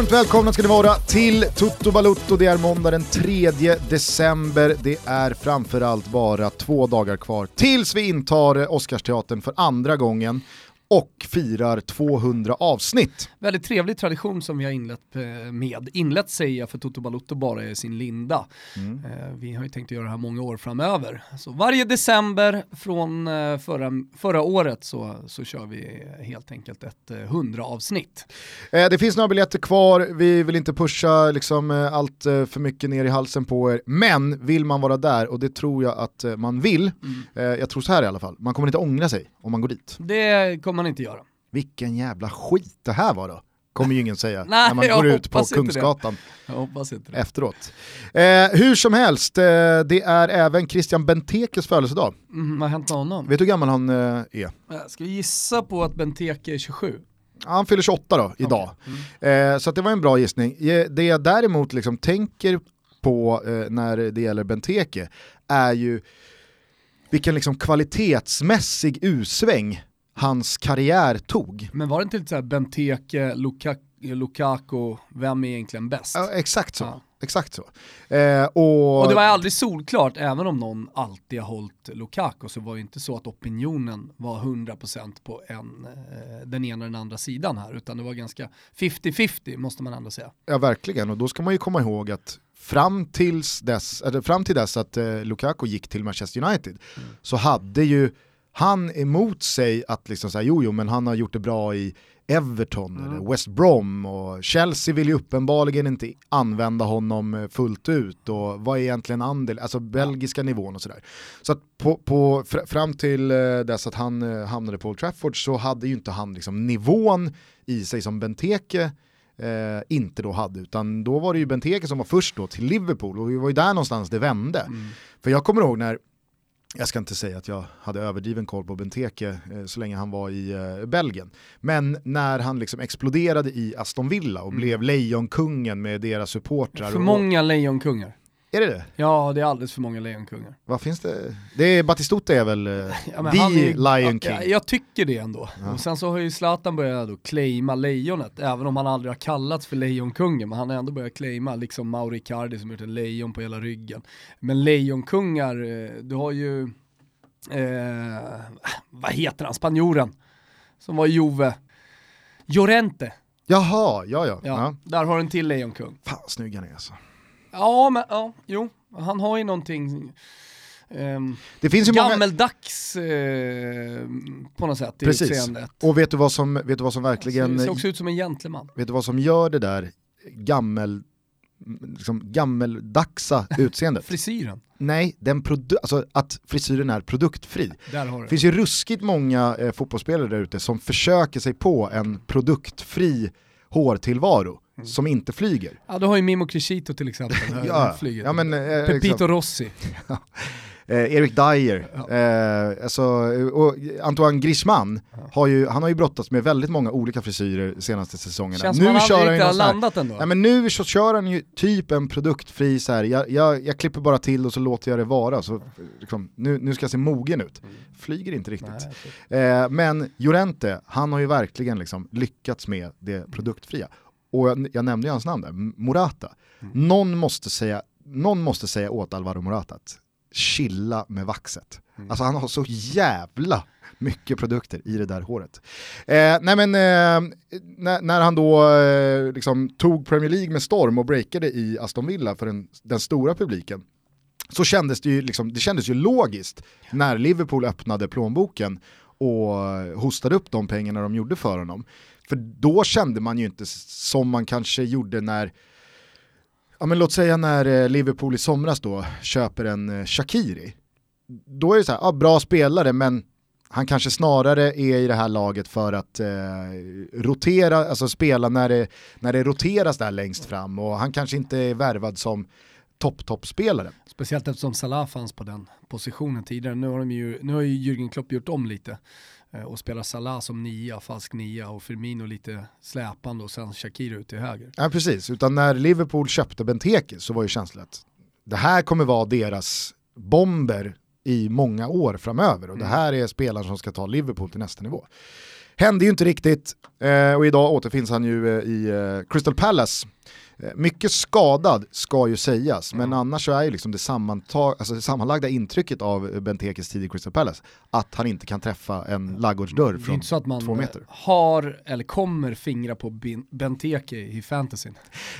Varmt välkomna ska ni vara till Toto Balutto. Det är måndag den 3 december. Det är framförallt bara två dagar kvar tills vi intar Oscarsteatern för andra gången och firar 200 avsnitt. Väldigt trevlig tradition som vi har inlett eh, med. Inlett säger jag för Toto Balotto bara i sin linda. Mm. Eh, vi har ju tänkt att göra det här många år framöver. Så varje december från eh, förra, förra året så, så kör vi helt enkelt ett 100 avsnitt. Det finns några biljetter kvar, vi vill inte pusha liksom allt för mycket ner i halsen på er, men vill man vara där, och det tror jag att man vill, mm. jag tror så här i alla fall, man kommer inte ångra sig om man går dit. Det kommer man inte göra. Vilken jävla skit det här var då kommer ju ingen säga Nej, när man går ut på Kungsgatan efteråt. Eh, hur som helst, eh, det är även Christian Bentekes födelsedag. Mm, vad har hänt med honom? Vet du hur gammal han eh, är? Eh, ska vi gissa på att Benteke är 27? Han fyller 28 då, idag. Okay. Mm. Eh, så det var en bra gissning. Det jag däremot liksom tänker på eh, när det gäller Benteke är ju vilken liksom kvalitetsmässig usväng hans karriär tog. Men var det inte lite såhär Benteke, Lukaku, Lukaku, vem är egentligen bäst? Ja, exakt så. Ja. Exakt så. Eh, och... och... det var aldrig solklart, även om någon alltid har hållit Lukaku så var det inte så att opinionen var 100% på en, eh, den ena eller den andra sidan här, utan det var ganska 50-50 måste man ändå säga. Ja verkligen, och då ska man ju komma ihåg att fram, tills dess, eller fram till dess att eh, Lukaku gick till Manchester United mm. så hade ju han emot sig att liksom säga jo jo men han har gjort det bra i Everton mm. eller West Brom och Chelsea vill ju uppenbarligen inte använda honom eh, fullt ut och vad är egentligen andel, alltså belgiska nivån och sådär. Så att på, på, fram till eh, dess att han eh, hamnade på Old Trafford så hade ju inte han liksom nivån i sig som Benteke eh, inte då hade, utan då var det ju Benteke som var först då till Liverpool och det var ju där någonstans det vände. Mm. För jag kommer ihåg när jag ska inte säga att jag hade överdriven koll på Benteke eh, så länge han var i eh, Belgien. Men när han liksom exploderade i Aston Villa och mm. blev lejonkungen med deras supportrar. För många lejonkungar. Är det det? Ja, det är alldeles för många lejonkungar. Vad finns det? det är, Batistuta är väl uh, ja, the är, Lion King? Ja, jag tycker det ändå. Ja. Och sen så har ju Zlatan börjat då claima lejonet, även om han aldrig har kallats för lejonkungen, men han har ändå börjat claima, liksom Mauri Cardi som gjort en lejon på hela ryggen. Men lejonkungar, eh, du har ju, eh, vad heter han, spanjoren, som var Jove, Llorente. Jaha, ja ja. ja, Där har du en till lejonkung. Fan snygg han är alltså. Ja, men ja, jo, han har ju någonting Um, det finns ju gammeldags många... eh, på något sätt i Precis. utseendet. Och vet du vad som, vet du vad som verkligen... Det ser också ut som en gentleman. Vet du vad som gör det där gammel, liksom gammeldagsa utseendet? Frisyren? Nej, den alltså att frisyren är produktfri. Det finns ju ruskigt många eh, fotbollsspelare där ute som försöker sig på en produktfri hårtillvaro mm. som inte flyger. Ja, du har ju Mimo Crescito till exempel. ja, ja, men, eh, Pepito liksom. Rossi. eh, Erik Dyer, ja. eh, alltså, och Antoine Griezmann, ja. har ju, han har ju brottats med väldigt många olika frisyrer de senaste säsongerna. Känns nu som han aldrig riktigt har landat ändå. Ja, men nu så kör han ju typ en produktfri så här. Jag, jag, jag klipper bara till och så låter jag det vara. Så, liksom, nu, nu ska jag se mogen ut. Mm. Flyger inte riktigt. Nej, eh, men Jorente, han har ju verkligen liksom lyckats med det produktfria och jag, jag nämnde ju hans namn där, Morata. Mm. Någon, måste säga, någon måste säga åt Alvaro Morata att chilla med vaxet. Mm. Alltså han har så jävla mycket produkter i det där håret. Eh, nej men eh, när, när, han då eh, liksom tog Premier League med storm och breakade i Aston Villa för den, den stora publiken så kändes det ju, liksom, det kändes ju logiskt när Liverpool öppnade plånboken och hostade upp de pengarna de gjorde för honom. För då kände man ju inte som man kanske gjorde när, ja men låt säga när eh, Liverpool i somras då köper en eh, Shakiri. Då är det så här, ja, bra spelare men han kanske snarare är i det här laget för att eh, rotera, alltså spela när det, när det roteras där längst fram och han kanske inte är värvad som topp-topp-spelare. Speciellt eftersom Salah fanns på den positionen tidigare. Nu har, de ju, nu har ju Jürgen Klopp gjort om lite och spelar Salah som nia, falsk nia och Firmino lite släpande och sen Shakira ut till höger. Ja precis, utan när Liverpool köpte Benteke så var ju känslan att det här kommer vara deras bomber i många år framöver och mm. det här är spelare som ska ta Liverpool till nästa nivå. Hände ju inte riktigt eh, och idag återfinns han ju eh, i eh, Crystal Palace. Eh, mycket skadad ska ju sägas, mm. men annars så är ju liksom det, sammantag, alltså det sammanlagda intrycket av Bentekes tid i Crystal Palace att han inte kan träffa en laggårdsdörr från två meter. Det är inte så att man har eller kommer fingra på Benteke i fantasyn.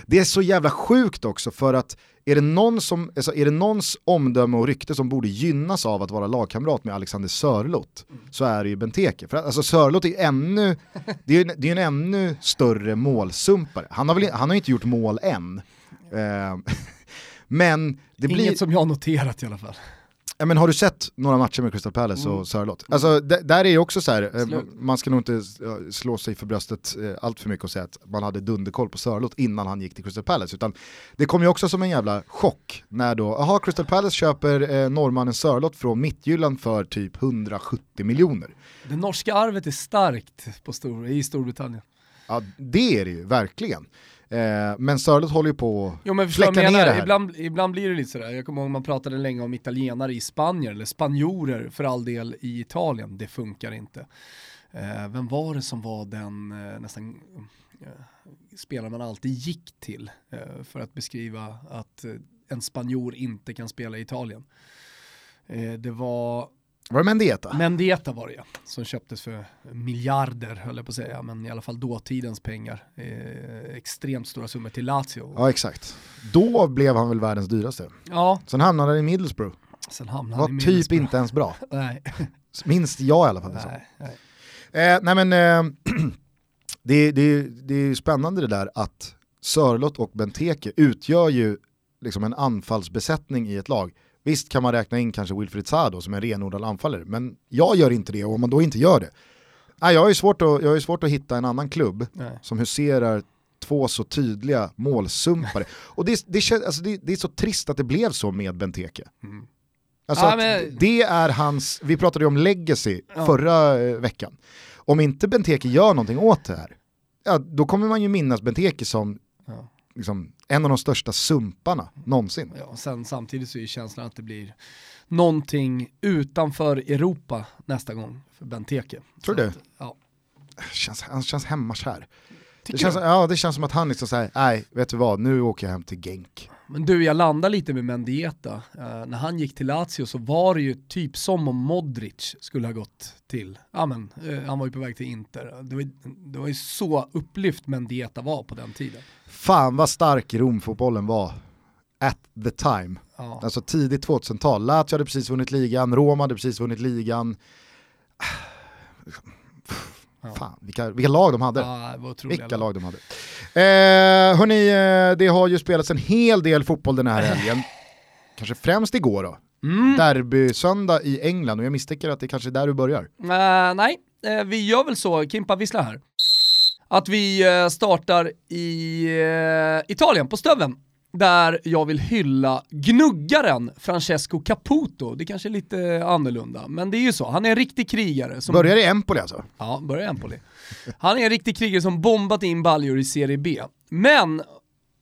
Det är så jävla sjukt också för att är det, någon som, alltså är det någons omdöme och rykte som borde gynnas av att vara lagkamrat med Alexander Sörlott mm. så är det ju Benteke. För alltså Sörlott är ännu, det är, det är en ännu större målsumpare. Han har, väl, han har inte gjort mål än. Eh, men det Inget blir... som jag har noterat i alla fall. Ja, men har du sett några matcher med Crystal Palace mm. och Sörlott? Alltså där är det också så här, eh, man ska nog inte slå sig för bröstet eh, allt för mycket och säga att man hade dunderkoll på Sörlott innan han gick till Crystal Palace, utan det kom ju också som en jävla chock när då, aha Crystal Palace köper eh, norrmannen Sörlott från Mittjylland för typ 170 miljoner. Det norska arvet är starkt på stor, i Storbritannien. Ja det är det ju, verkligen. Eh, men Sörlott håller ju på att fläcka ner det här. Ibland, ibland blir det lite sådär, jag kommer ihåg man pratade länge om italienare i Spanien, eller spanjorer för all del i Italien, det funkar inte. Eh, vem var det som var den eh, nästan eh, spelare man alltid gick till eh, för att beskriva att eh, en spanjor inte kan spela i Italien? det var var det Mendieta? Mendieta var det ja, som köptes för miljarder höll jag på att säga, men i alla fall dåtidens pengar. Eh, extremt stora summor till Lazio. Ja exakt. Då blev han väl världens dyraste. Ja. Sen hamnade han i Middlesbrough. Sen hamnade var han i typ inte ens bra. nej. Minst jag i alla fall. Nej, nej. Eh, nej men eh, det, det, det är spännande det där att Sörlott och Benteke utgör ju liksom en anfallsbesättning i ett lag Visst kan man räkna in kanske Wilfried Sado som en renodlad anfallare, men jag gör inte det och om man då inte gör det, nej, jag har ju svårt att, jag har svårt att hitta en annan klubb nej. som huserar två så tydliga målsumpare. och det, det, alltså det, det, är så trist att det blev så med Benteke. Mm. Alltså ja, men... Det är hans, vi pratade ju om legacy ja. förra eh, veckan. Om inte Benteke gör någonting åt det här, ja, då kommer man ju minnas Benteke som ja liksom, en av de största sumparna någonsin. Ja, sen, samtidigt så är känslan att det blir någonting utanför Europa nästa gång för Benteke. Tror du? ja. Känns, han känns hemmakär. Det känns, ja, det känns som att han liksom säger, nej vet du vad, nu åker jag hem till Genk. Men du, jag landar lite med Mendieta. Uh, när han gick till Lazio så var det ju typ som om Modric skulle ha gått till, ja men, uh, han var ju på väg till Inter. Det var, det var ju så upplyft Mendieta var på den tiden. Fan vad stark Romfotbollen var at the time. Ja. Alltså tidigt 2000-tal. Lazio hade precis vunnit ligan, Roma hade precis vunnit ligan. Ja. Fan, vilka, vilka lag de hade. Ja, vilka lag de hade. Eh, hörni, eh, det har ju spelats en hel del fotboll den här helgen. Kanske främst igår då. Mm. Derby-söndag i England och jag misstänker att det kanske är där du börjar. Uh, nej, uh, vi gör väl så, Kimpa vissla här. Att vi uh, startar i Italien, på Stöven där jag vill hylla gnuggaren Francesco Caputo. Det kanske är lite annorlunda, men det är ju så. Han är en riktig krigare. Som... Börjar i Empoli alltså? Ja, börjar i Empoli. Han är en riktig krigare som bombat in baljor i Serie B. Men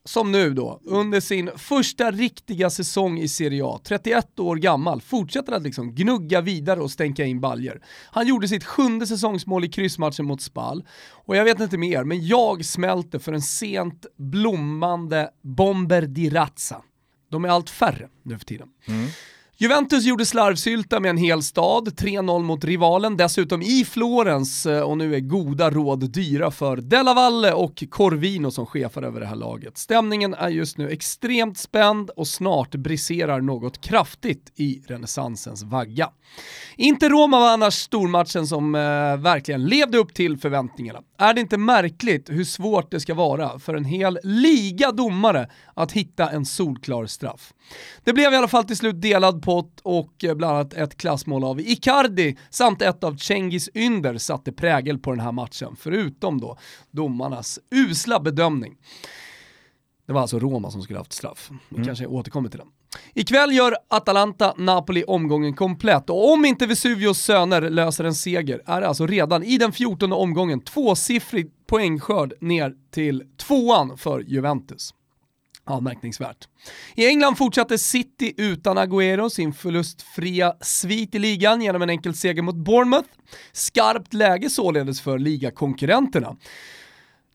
som nu då, under sin första riktiga säsong i Serie A, 31 år gammal, fortsätter att liksom gnugga vidare och stänka in baljer. Han gjorde sitt sjunde säsongsmål i kryssmatchen mot Spal, och jag vet inte mer, men jag smälter för en sent blommande Bomber di Razza. De är allt färre nu för tiden. Mm. Juventus gjorde slarvsylta med en hel stad, 3-0 mot rivalen, dessutom i Florens eh, och nu är goda råd dyra för Della Valle och Corvino som chefar över det här laget. Stämningen är just nu extremt spänd och snart briserar något kraftigt i renässansens vagga. Inte Roma var annars stormatchen som eh, verkligen levde upp till förväntningarna. Är det inte märkligt hur svårt det ska vara för en hel liga domare att hitta en solklar straff? Det blev i alla fall till slut delad pott och eh, bland annat ett klassmål av Icardi samt ett av Cengiz Ynder satte prägel på den här matchen, förutom då domarnas usla bedömning. Det var alltså Roma som skulle haft straff. Vi mm. kanske återkommer till den. Ikväll gör Atalanta Napoli omgången komplett och om inte Vesuvios söner löser en seger är det alltså redan i den 14 omgången tvåsiffrig poängskörd ner till tvåan för Juventus. Anmärkningsvärt. I England fortsatte City utan Agüero sin förlustfria svit i ligan genom en enkel seger mot Bournemouth. Skarpt läge således för ligakonkurrenterna.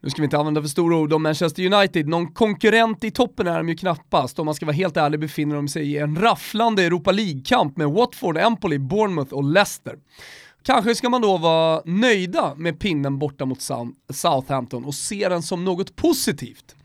Nu ska vi inte använda för stora ord om Manchester United, någon konkurrent i toppen är de ju knappast. Om man ska vara helt ärlig befinner de sig i en rafflande Europa League-kamp med Watford, Empoli, Bournemouth och Leicester. Kanske ska man då vara nöjda med pinnen borta mot Southampton och se den som något positivt.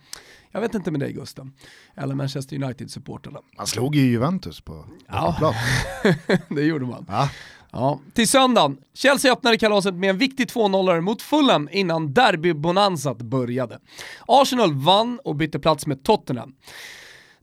Jag vet inte med dig Gusten, eller Manchester United-supporterna. Man slog ju Juventus på ja. det gjorde man. Ja. Ja. Till söndagen, Chelsea öppnade kalaset med en viktig 2-0 mot Fulham innan derbybonanzat började. Arsenal vann och bytte plats med Tottenham.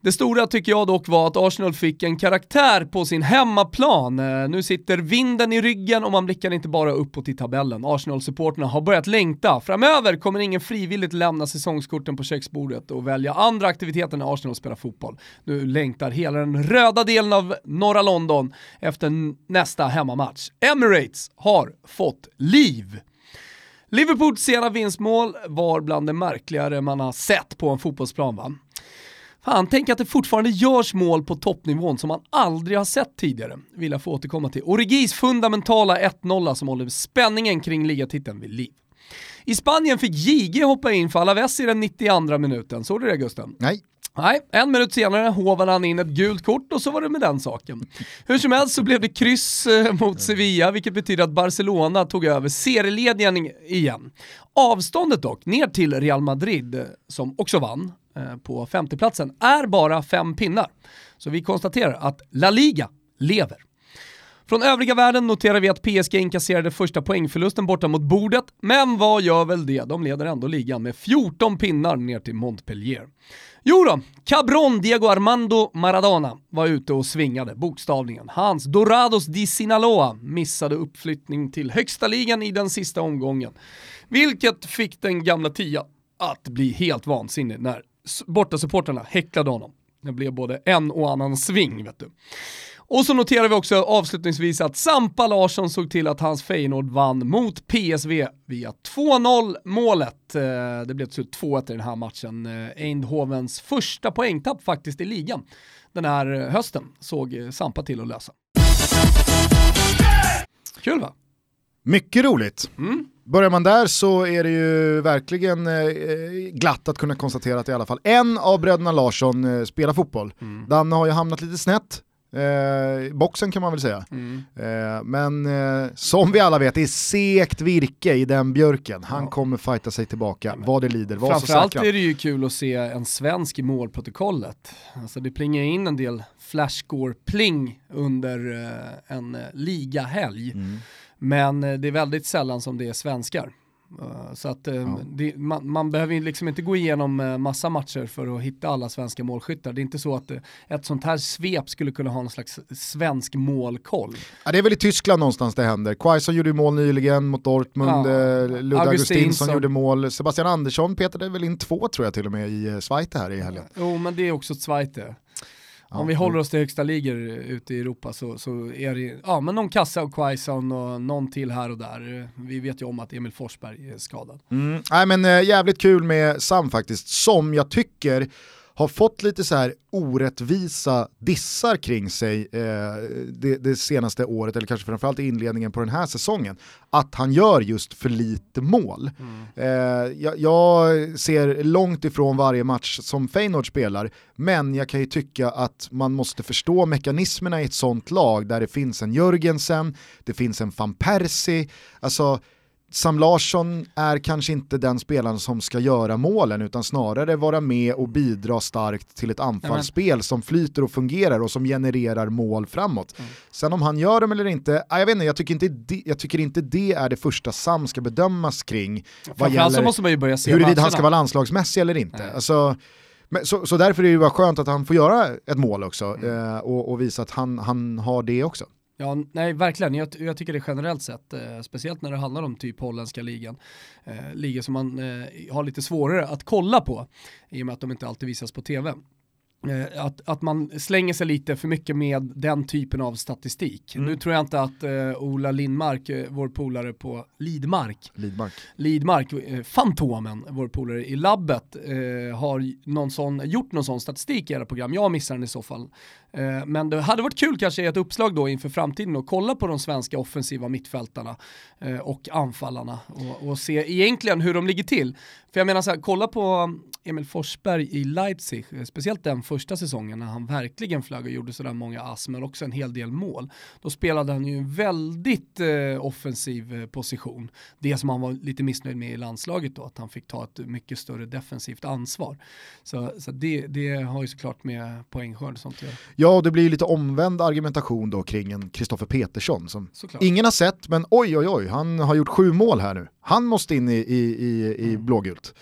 Det stora tycker jag dock var att Arsenal fick en karaktär på sin hemmaplan. Eh, nu sitter vinden i ryggen och man blickar inte bara uppåt i tabellen. Arsenal-supporterna har börjat längta. Framöver kommer ingen frivilligt lämna säsongskorten på köksbordet och välja andra aktiviteter när Arsenal spelar fotboll. Nu längtar hela den röda delen av norra London efter nästa hemmamatch. Emirates har fått liv. Liverpools sena vinstmål var bland det märkligare man har sett på en fotbollsplan va? Fan, tänk att det fortfarande görs mål på toppnivån som man aldrig har sett tidigare, vill jag få återkomma till. Origis fundamentala 1-0 som håller spänningen kring ligatiteln vid liv. I Spanien fick JG hoppa in för Alaves i den 92 minuten, såg du det Gusten? Nej. Nej, en minut senare hovade han in ett gult kort och så var det med den saken. Hur som helst så blev det kryss eh, mot Sevilla, vilket betyder att Barcelona tog över serieledningen igen. Avståndet dock, ner till Real Madrid, som också vann, eh, på femteplatsen är bara fem pinnar. Så vi konstaterar att La Liga lever. Från övriga världen noterar vi att PSG inkasserade första poängförlusten borta mot bordet, men vad gör väl det? De leder ändå ligan med 14 pinnar ner till Montpellier. Jo då, Cabron Diego Armando Maradona var ute och svingade, bokstavligen. Hans Dorados di Sinaloa missade uppflyttning till högsta ligan i den sista omgången. Vilket fick den gamla tia att bli helt vansinnig när bortasupportrarna häcklade honom. Det blev både en och annan sving vet du. Och så noterar vi också avslutningsvis att Sampa Larsson såg till att hans Feyenoord vann mot PSV via 2-0 målet. Eh, det blev till 2-1 i den här matchen. Eh, Eindhovens första poängtapp faktiskt i ligan den här hösten såg Sampa till att lösa. Kul va? Mycket roligt. Mm. Börjar man där så är det ju verkligen eh, glatt att kunna konstatera att i alla fall en av bröderna Larsson eh, spelar fotboll. Mm. Danne har ju hamnat lite snett, eh, boxen kan man väl säga. Mm. Eh, men eh, som vi alla vet, det är sekt virke i den björken. Han ja. kommer fighta sig tillbaka, vad det lider. Var Framförallt är det ju kul att se en svensk i målprotokollet. Alltså det plingar in en del flashscore-pling under eh, en ligahelg. Mm. Men eh, det är väldigt sällan som det är svenskar. Eh, så att eh, ja. det, man, man, behöver liksom inte gå igenom massa matcher för att hitta alla svenska målskyttar. Det är inte så att ett sånt här svep skulle kunna ha någon slags svensk målkoll. Ja, det är väl i Tyskland någonstans det händer. Quaison gjorde mål nyligen mot Dortmund, ja. Ludde Augustinsson gjorde mål, Sebastian Andersson petade väl in två tror jag till och med i Zweite här i helgen. Jo men det är också Zweite. Om vi håller oss till högsta ligor ute i Europa så, så är det ja, men någon kassa av Quaison och någon till här och där. Vi vet ju om att Emil Forsberg är skadad. Mm. Nej, men, äh, jävligt kul med Sam faktiskt, som jag tycker har fått lite så här orättvisa dissar kring sig eh, det, det, senaste året, eller kanske framförallt i inledningen på den här säsongen, att han gör just för lite mål. Mm. Eh, jag, jag, ser långt ifrån varje match som Feyenoord spelar, men jag kan ju tycka att man måste förstå mekanismerna i ett sånt lag där det finns en Jörgensen, det finns en van Persie, alltså Sam Larsson är kanske inte den spelaren som ska göra målen utan snarare vara med och bidra starkt till ett anfallsspel som flyter och fungerar och som genererar mål framåt. Mm. Sen om han gör dem eller inte, jag vet inte, jag tycker inte, det, jag tycker inte det är det första Sam ska bedömas kring. Vad gäller måste man ju börja se huruvida han ska vara landslagsmässig eller inte. Alltså, men, så, så därför är det ju bara skönt att han får göra ett mål också mm. eh, och, och, visa att han, han har det också. Ja, nej verkligen. Jag, jag tycker det generellt sett, eh, speciellt när det handlar om typ holländska ligan, eh, ligor som man eh, har lite svårare att kolla på i och med att de inte alltid visas på tv. Eh, att, att man slänger sig lite för mycket med den typen av statistik. Mm. Nu tror jag inte att uh, Ola Lindmark, uh, vår polare på Lidmark, Lidmark, Lidmark uh, Fantomen, vår polare i labbet, har någon sån, gjort någon sån statistik i era program. Jag missar den i så fall. Eh, men det hade varit kul kanske i ett uppslag då inför framtiden att kolla på de svenska offensiva mittfältarna eh, och anfallarna och, och se egentligen hur de ligger till. För jag menar så här, kolla på eh, Emil Forsberg i Leipzig, speciellt den första säsongen när han verkligen flög och gjorde sådär många ass men också en hel del mål. Då spelade han ju en väldigt eh, offensiv position. Det som han var lite missnöjd med i landslaget då, att han fick ta ett mycket större defensivt ansvar. Så, så det, det har ju såklart med poängskörd och sånt att göra. Ja, det blir lite omvänd argumentation då kring en Kristoffer Petersson som såklart. ingen har sett, men oj oj oj, han har gjort sju mål här nu. Han måste in i, i, i, i mm. blågult.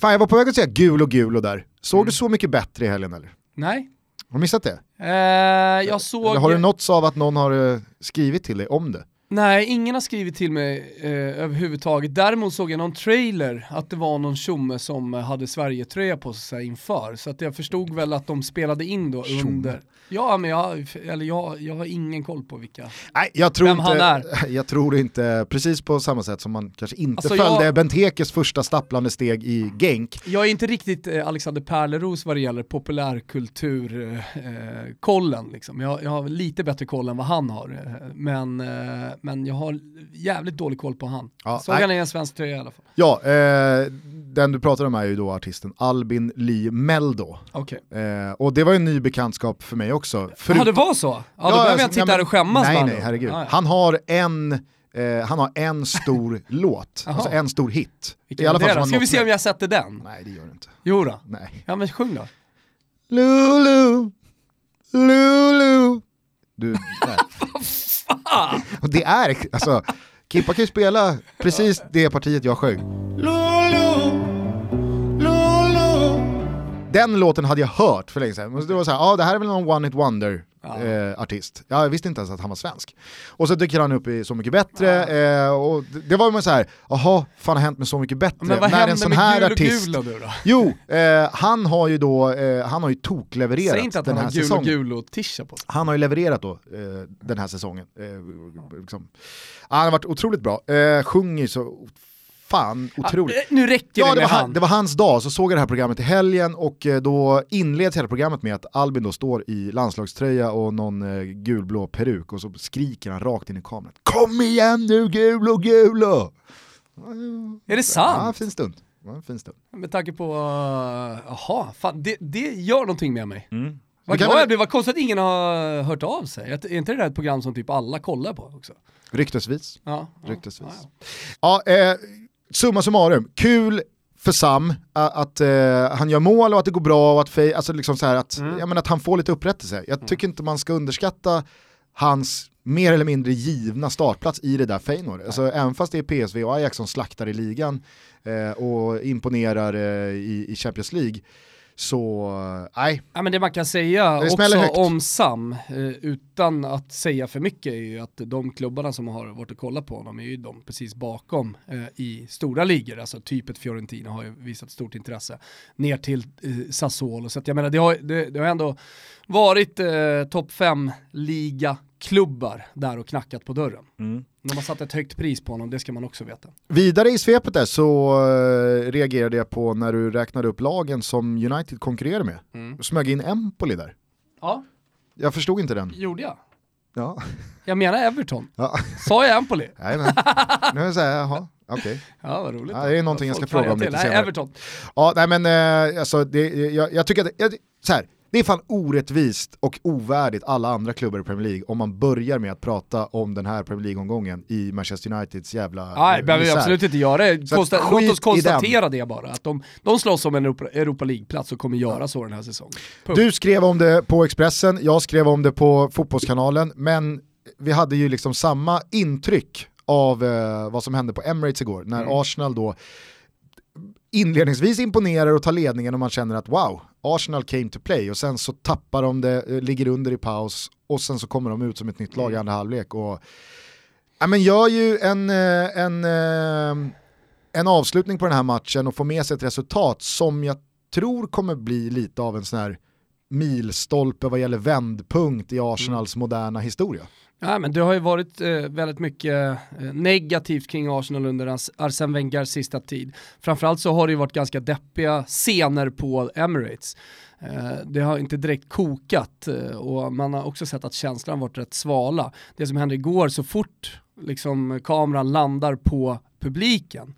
Fan jag var på väg att säga gul och gul och där. Såg mm. du Så Mycket Bättre i helgen eller? Nej. Har du missat det? Eh, jag såg... Eller har du nåtts av att någon har eh, skrivit till dig om det? Nej, ingen har skrivit till mig eh, överhuvudtaget. Däremot såg jag någon trailer att det var någon tjomme som hade Sverige-tröja på sig inför. Så att jag förstod väl att de spelade in då under. Ja, men jag, eller jag, jag har ingen koll på vilka, Nej, jag tror vem inte, han är. Jag tror inte, precis på samma sätt som man kanske inte alltså följde jag, Bentekes första stapplande steg i Genk. Jag är inte riktigt eh, Alexander Perleros vad det gäller populärkulturkollen. Eh, liksom. jag, jag har lite bättre koll än vad han har. Eh, men, eh, men jag har jävligt dålig koll på han. Ja, Såg han i en svensk tröja i alla fall. Ja, eh, den du pratar om är ju då artisten Albin Lee Meldo. Okay. Eh, och det var ju en ny bekantskap för mig också. Förut... Ja det var så? Ja, då ja, behöver jag inte sitta här och skämmas Nej nej, herregud. Ah, ja. Han har en Eh, han har en stor låt, alltså en stor hit. Vilken I alla fall Ska vi se om jag sätter den? Nej det gör du inte. Jo då. Nej. Ja men sjung då. Lulu, Lulu. Du, Och det är, alltså, Kippa kan ju spela precis det partiet jag sjöng. Den låten hade jag hört för länge sedan. Det var såhär, ja ah, det här är väl någon one hit wonder ja. eh, artist. Jag visste inte ens att han var svensk. Och så dyker han upp i Så Mycket Bättre, eh, och det var ju så här, jaha, fan har hänt med Så Mycket Bättre? Men vad När en sån här artist... Gul då? Jo, eh, han har ju då, eh, han har ju toklevererat Säg inte att han har gul och gul och tisha på sig. Han har ju levererat då, eh, den här säsongen. Eh, liksom. Han har varit otroligt bra, sjunger så fan otroligt. Ja, nu räcker ja, det, det med var, han. Det var hans dag, så såg jag det här programmet i helgen och eh, då inleds hela programmet med att Albin då står i landslagströja och någon eh, gulblå peruk och så skriker han rakt in i kameran. Kom igen nu gulo gulo! Är det sant? Ja, fin stund. Ja, fin stund. Med tanke på, jaha, uh, det, det gör någonting med mig. Mm. Vad glad jag blir, vad konstigt att ingen har hört av sig. Är inte det där ett program som typ alla kollar på också? Ryktesvis. Ja, Ryktesvis. Ja, ja. ja eh, summa summarum, kul för Sam att, uh, han gör mål och att det går bra och att, alltså liksom så att, mm. jag menar, att han får lite upprättelse. Jag mm. tycker inte man ska underskatta hans mer eller mindre givna startplats i det där Feyenoord. Alltså, även fast det är PSV och Ajax som slaktar i ligan eh, och imponerar eh, i, i Champions League så, nej. Ja, men det man kan säga det också högt. om Sam, eh, utan att säga för mycket, är ju att de klubbarna som har varit och kollat på honom är ju de precis bakom eh, i stora ligor, alltså typet Fiorentina har ju visat stort intresse, ner till eh, Sassuolo. Så att jag menar, det har, det, det har ändå varit eh, topp 5-liga klubbar där och knackat på dörren. Mm. De har satt ett högt pris på honom, det ska man också veta. Vidare i svepet där så uh, reagerade jag på när du räknade upp lagen som United konkurrerar med. Mm. Du smög in Empoli där. Ja. Jag förstod inte den. Gjorde jag? Ja. Jag menar Everton. Ja. Sa jag Empoli? Nej men, nu är jag säga, jaha. Okej. Okay. Ja, vad roligt. Ja, det är någonting jag ska fråga om lite senare. Nej, Everton. Ja, nej men eh, alltså, det, jag, jag tycker att, jag, så här, det är fan orättvist och ovärdigt alla andra klubbar i Premier League om man börjar med att prata om den här Premier League-omgången i Manchester Uniteds jävla Nej, det behöver vi absolut inte göra. Konsta låt oss konstatera det bara, att de, de slåss om en Europa, Europa League-plats och kommer göra så den här säsongen. Punkt. Du skrev om det på Expressen, jag skrev om det på Fotbollskanalen, men vi hade ju liksom samma intryck av eh, vad som hände på Emirates igår, när mm. Arsenal då inledningsvis imponerar och tar ledningen och man känner att wow, Arsenal came to play och sen så tappar de det, eh, ligger under i paus och sen så kommer de ut som ett nytt lag i andra halvlek och ja, men gör ju en, eh, en, eh, en avslutning på den här matchen och får med sig ett resultat som jag tror kommer bli lite av en sån här milstolpe vad gäller vändpunkt i Arsenals mm. moderna historia. Ja, men det har ju varit eh, väldigt mycket eh, negativt kring Arsenal under Arsene Wengers sista tid. Framförallt så har det ju varit ganska deppiga scener på Emirates. Eh, det har inte direkt kokat eh, och man har också sett att känslan varit rätt svala. Det som hände igår, så fort liksom, kameran landar på publiken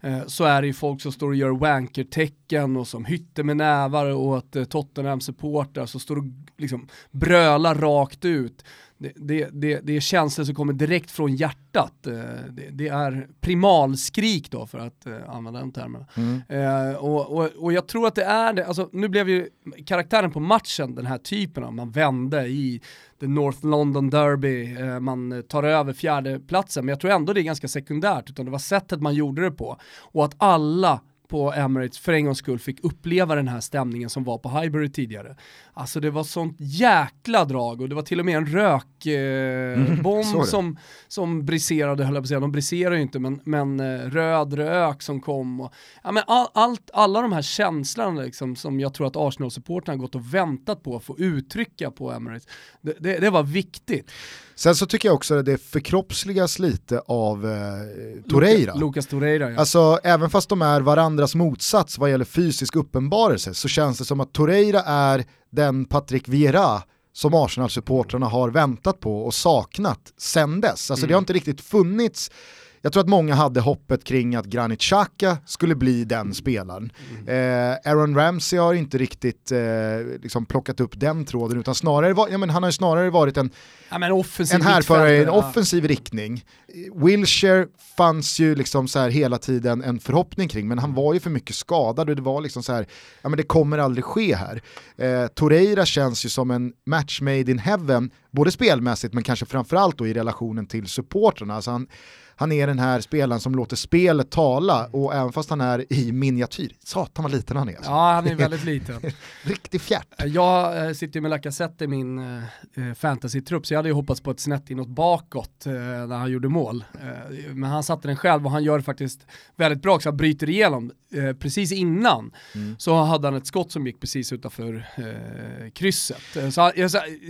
eh, så är det ju folk som står och gör wanker-tecken och som hytter med nävar åt eh, Tottenham-supportrar som står och liksom brölar rakt ut det, det, det, är känslor som kommer direkt från hjärtat. Eh, det, det är primalskrik då för att uh, använda den termen. Mm. Uh, och, och, och, jag tror att det är det, alltså nu blev ju karaktären på matchen den här typen av, man vände i the North London Derby, man tar över fjärde platsen men jag tror ändå det är ganska sekundärt utan det var sättet man gjorde det på. Och att alla på Emirates för en gångs skull fick uppleva den här stämningen som var på Highbury tidigare. Alltså det var sånt jäkla drag och det var till och med en rökbomb eh, mm, som, som briserade, höll jag på att säga, de briserar ju inte men, men eh, röd rök som kom. Och, ja, men all, allt, alla de här känslorna liksom, som jag tror att Arsenal-supportrarna gått och väntat på att få uttrycka på Emirates, det, det, det var viktigt. Sen så tycker jag också att det förkroppsligas lite av eh, Torreira. Lucas Torreira ja. Alltså även fast de är varandras motsats vad gäller fysisk uppenbarelse så känns det som att Torreira är den Patrick Vieira som Arsenal-supportrarna har väntat på och saknat sen dess. Alltså mm. det har inte riktigt funnits jag tror att många hade hoppet kring att Granit Xhaka skulle bli den spelaren. Mm. Eh, Aaron Ramsey har inte riktigt eh, liksom plockat upp den tråden utan snarare, var, ja, men han har snarare varit en, ja, en härförare i en offensiv riktning. Wilshire fanns ju liksom så här hela tiden en förhoppning kring men han var ju för mycket skadad och det var liksom så här, ja men det kommer aldrig ske här. Eh, Torreira känns ju som en match made in heaven, både spelmässigt men kanske framförallt då i relationen till supportrarna. Alltså han, han är den här spelaren som låter spelet tala och även fast han är i miniatyr, satan vad liten han är. Alltså. Ja han är väldigt liten. Riktig fjärt. Jag äh, sitter ju med Lacazette i min äh, fantasy-trupp så jag hade ju hoppats på ett snett inåt bakåt när han gjorde mål. Men han satte den själv och han gör faktiskt väldigt bra också, han bryter igenom. precis innan mm. så hade han ett skott som gick precis utanför krysset. Så han,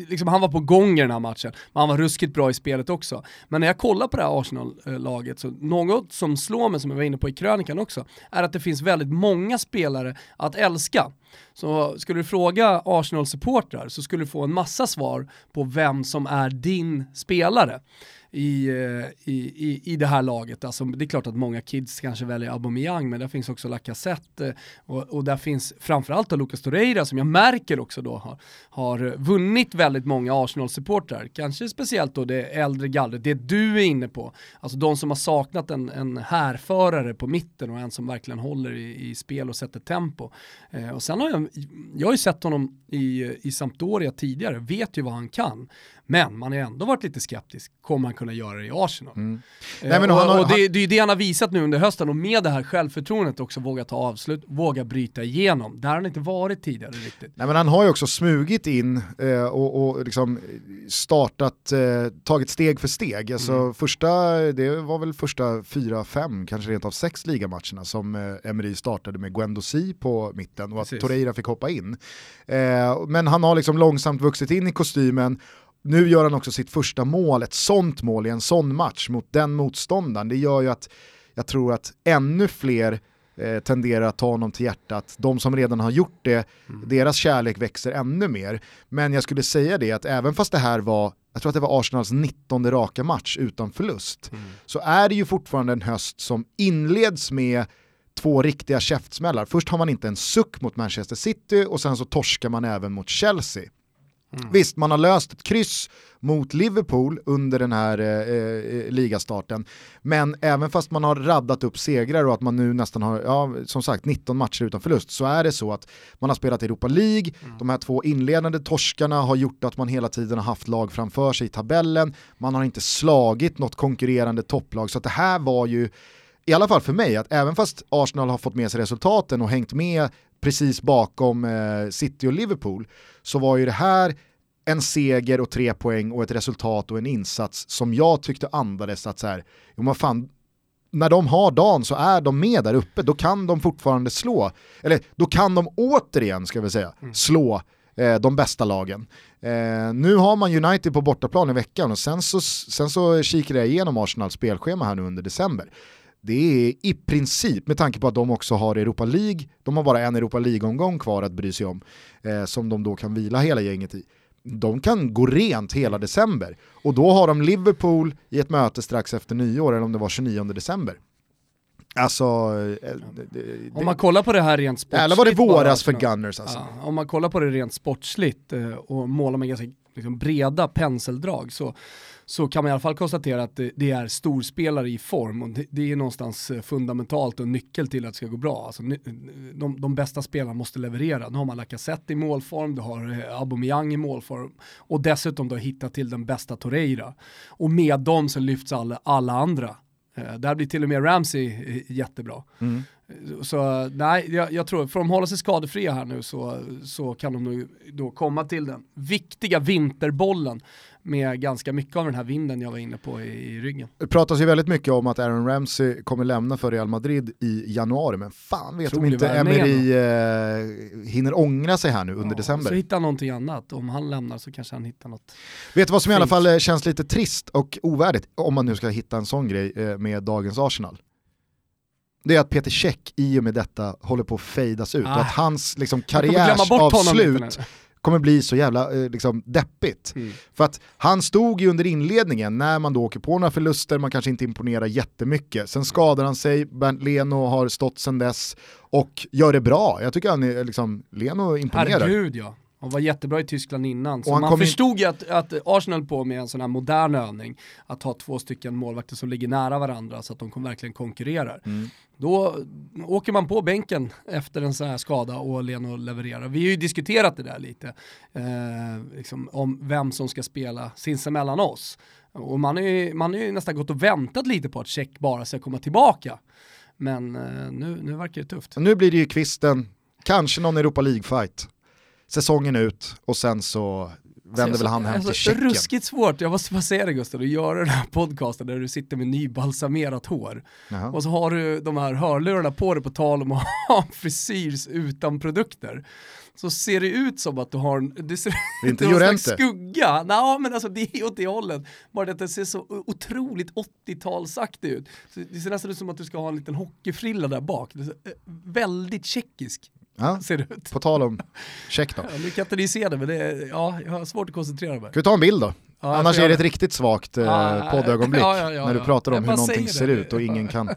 liksom, han var på gång i den här matchen, men han var ruskigt bra i spelet också. Men när jag kollar på det här Arsenal laget. Så något som slår mig, som jag var inne på i krönikan också, är att det finns väldigt många spelare att älska. Så skulle du fråga Arsenal-supportrar så skulle du få en massa svar på vem som är din spelare i, eh, i, i, i det här laget. Alltså, det är klart att många kids kanske väljer Aubameyang, men där finns också Lacazette eh, och, och där finns framförallt Lucas Torreira som jag märker också då har, har vunnit väldigt många Arsenal-supportrar. Kanske speciellt då det äldre gallret, det du är inne på. Alltså de som har saknat en, en härförare på mitten och en som verkligen håller i, i spel och sätter tempo. Eh, och sen har jag, jag har ju sett honom i, i Sampdoria tidigare, vet ju vad han kan. Men man har ändå varit lite skeptisk, kommer han kunna göra det i Arsenal? Mm. Eh, Nej, och, har, och det, det, är ju det han har visat nu under hösten och med det här självförtroendet också våga ta avslut, våga bryta igenom. Där har han inte varit tidigare riktigt. Nej men han har ju också smugit in eh, och, och liksom startat, eh, tagit steg för steg. Alltså mm. första, det var väl första fyra, fem, kanske rent av sex ligamatcherna som eh, Emery startade med Guendouzi på mitten och att Precis. Torreira fick hoppa in. Eh, men han har liksom långsamt vuxit in i kostymen nu gör han också sitt första mål, ett sånt mål i en sån match mot den motståndaren. Det gör ju att jag tror att ännu fler eh, tenderar att ta honom till hjärtat. De som redan har gjort det, mm. deras kärlek växer ännu mer. Men jag skulle säga det att även fast det här var, jag tror att det var Arsenals 19 raka match utan förlust, mm. så är det ju fortfarande en höst som inleds med två riktiga käftsmällar. Först har man inte en suck mot Manchester City och sen så torskar man även mot Chelsea. Mm. Visst, man har löst ett kryss mot Liverpool under den här eh, eh, ligastarten, men även fast man har raddat upp segrar och att man nu nästan har, ja, som sagt, 19 matcher utan förlust, så är det så att man har spelat Europa League, mm. de här två inledande torskarna har gjort att man hela tiden har haft lag framför sig i tabellen, man har inte slagit något konkurrerande topplag, så att det här var ju i alla fall för mig, att även fast Arsenal har fått med sig resultaten och hängt med precis bakom eh, City och Liverpool så var ju det här en seger och tre poäng och ett resultat och en insats som jag tyckte andades att så här, jo men fan, när de har dagen så är de med där uppe, då kan de fortfarande slå, eller då kan de återigen, ska vi säga, mm. slå eh, de bästa lagen. Eh, nu har man United på bortaplan i veckan och sen så, sen så kikade jag igenom Arsenals spelschema här nu under december. Det är i princip, med tanke på att de också har Europa League, de har bara en Europa League-omgång kvar att bry sig om, eh, som de då kan vila hela gänget i. De kan gå rent hela december och då har de Liverpool i ett möte strax efter nyår, eller om det var 29 december. Alltså, eh, det, om man kollar på det här rent sportsligt. Eller var det våras för Gunners alltså. Ja, om man kollar på det rent sportsligt eh, och målar med ganska liksom, breda penseldrag så, så kan man i alla fall konstatera att det, det är storspelare i form och det, det, är någonstans eh, fundamentalt och nyckel till att det ska gå bra. Alltså, de, de bästa spelarna måste leverera. Nu har man Lacazette i målform, du har eh, Aubameyang i målform och dessutom då hitta till den bästa Torreira. Och med dem så lyfts alla, alla andra eh, där blir till och med Ramsey jättebra. Mm. Så nej, jag, jag, tror, för de håller sig skadefria här nu så, så kan de nog då komma till den viktiga vinterbollen med ganska mycket av den här vinden jag var inne på i, ryggen. Det pratas ju väldigt mycket om att Aaron Ramsey kommer lämna för Real Madrid i januari, men fan vet om inte Emery eh, hinner ångra sig här nu under ja, december. Så hittar han någonting annat, om han lämnar så kanske han hittar något. Vet du vad som fint. i alla fall eh, känns lite trist och ovärdigt, om man nu ska hitta en sån grej eh, med dagens Arsenal? Det är att Peter Käck i och med detta håller på att fejdas ut ah. och att hans liksom, karriärsavslut kommer bli så jävla eh, liksom, deppigt. Mm. För att han stod ju under inledningen när man då åker på några förluster, man kanske inte imponerar jättemycket. Sen skadar han sig, Bernt Leno har stått sen dess och gör det bra. Jag tycker han är liksom, Leno imponerar. Herregud ja. Han var jättebra i Tyskland innan, så man förstod ju att, att Arsenal på med en sån här modern övning, att ha två stycken målvakter som ligger nära varandra så att de verkligen konkurrerar. Mm. Då åker man på bänken efter en sån här skada och Leno levererar. Vi har ju diskuterat det där lite, eh, liksom, om vem som ska spela sinsemellan oss. Och man har ju, man är ju nästan gått och väntat lite på att Check bara ska komma tillbaka. Men eh, nu, nu verkar det tufft. Nu blir det ju kvisten, kanske någon Europa League-fight säsongen ut och sen så vänder alltså, väl han hem alltså, till Tjeckien. Ruskigt svårt, jag måste bara säga det Gustav, att göra den här podcasten där du sitter med nybalsamerat hår Jaha. och så har du de här hörlurarna på dig på tal om att ha frisyr utan produkter. Så ser det ut som att du har en, det ser det inte en skugga. Nej men alltså det är åt det hållet. Bara att det ser så otroligt 80-talsaktigt ut. Så det ser nästan ut som att du ska ha en liten hockeyfrilla där bak. Det eh, väldigt tjeckisk. Ja, ser det ut. På tal om check då. Ja, nu kan inte ni se det, men det är, ja, jag har svårt att koncentrera mig. Ska vi ta en bild då? Ja, Annars är det ett riktigt svagt eh, poddögonblick ja, ja, när du pratar om hur någonting ser ut och ingen kan,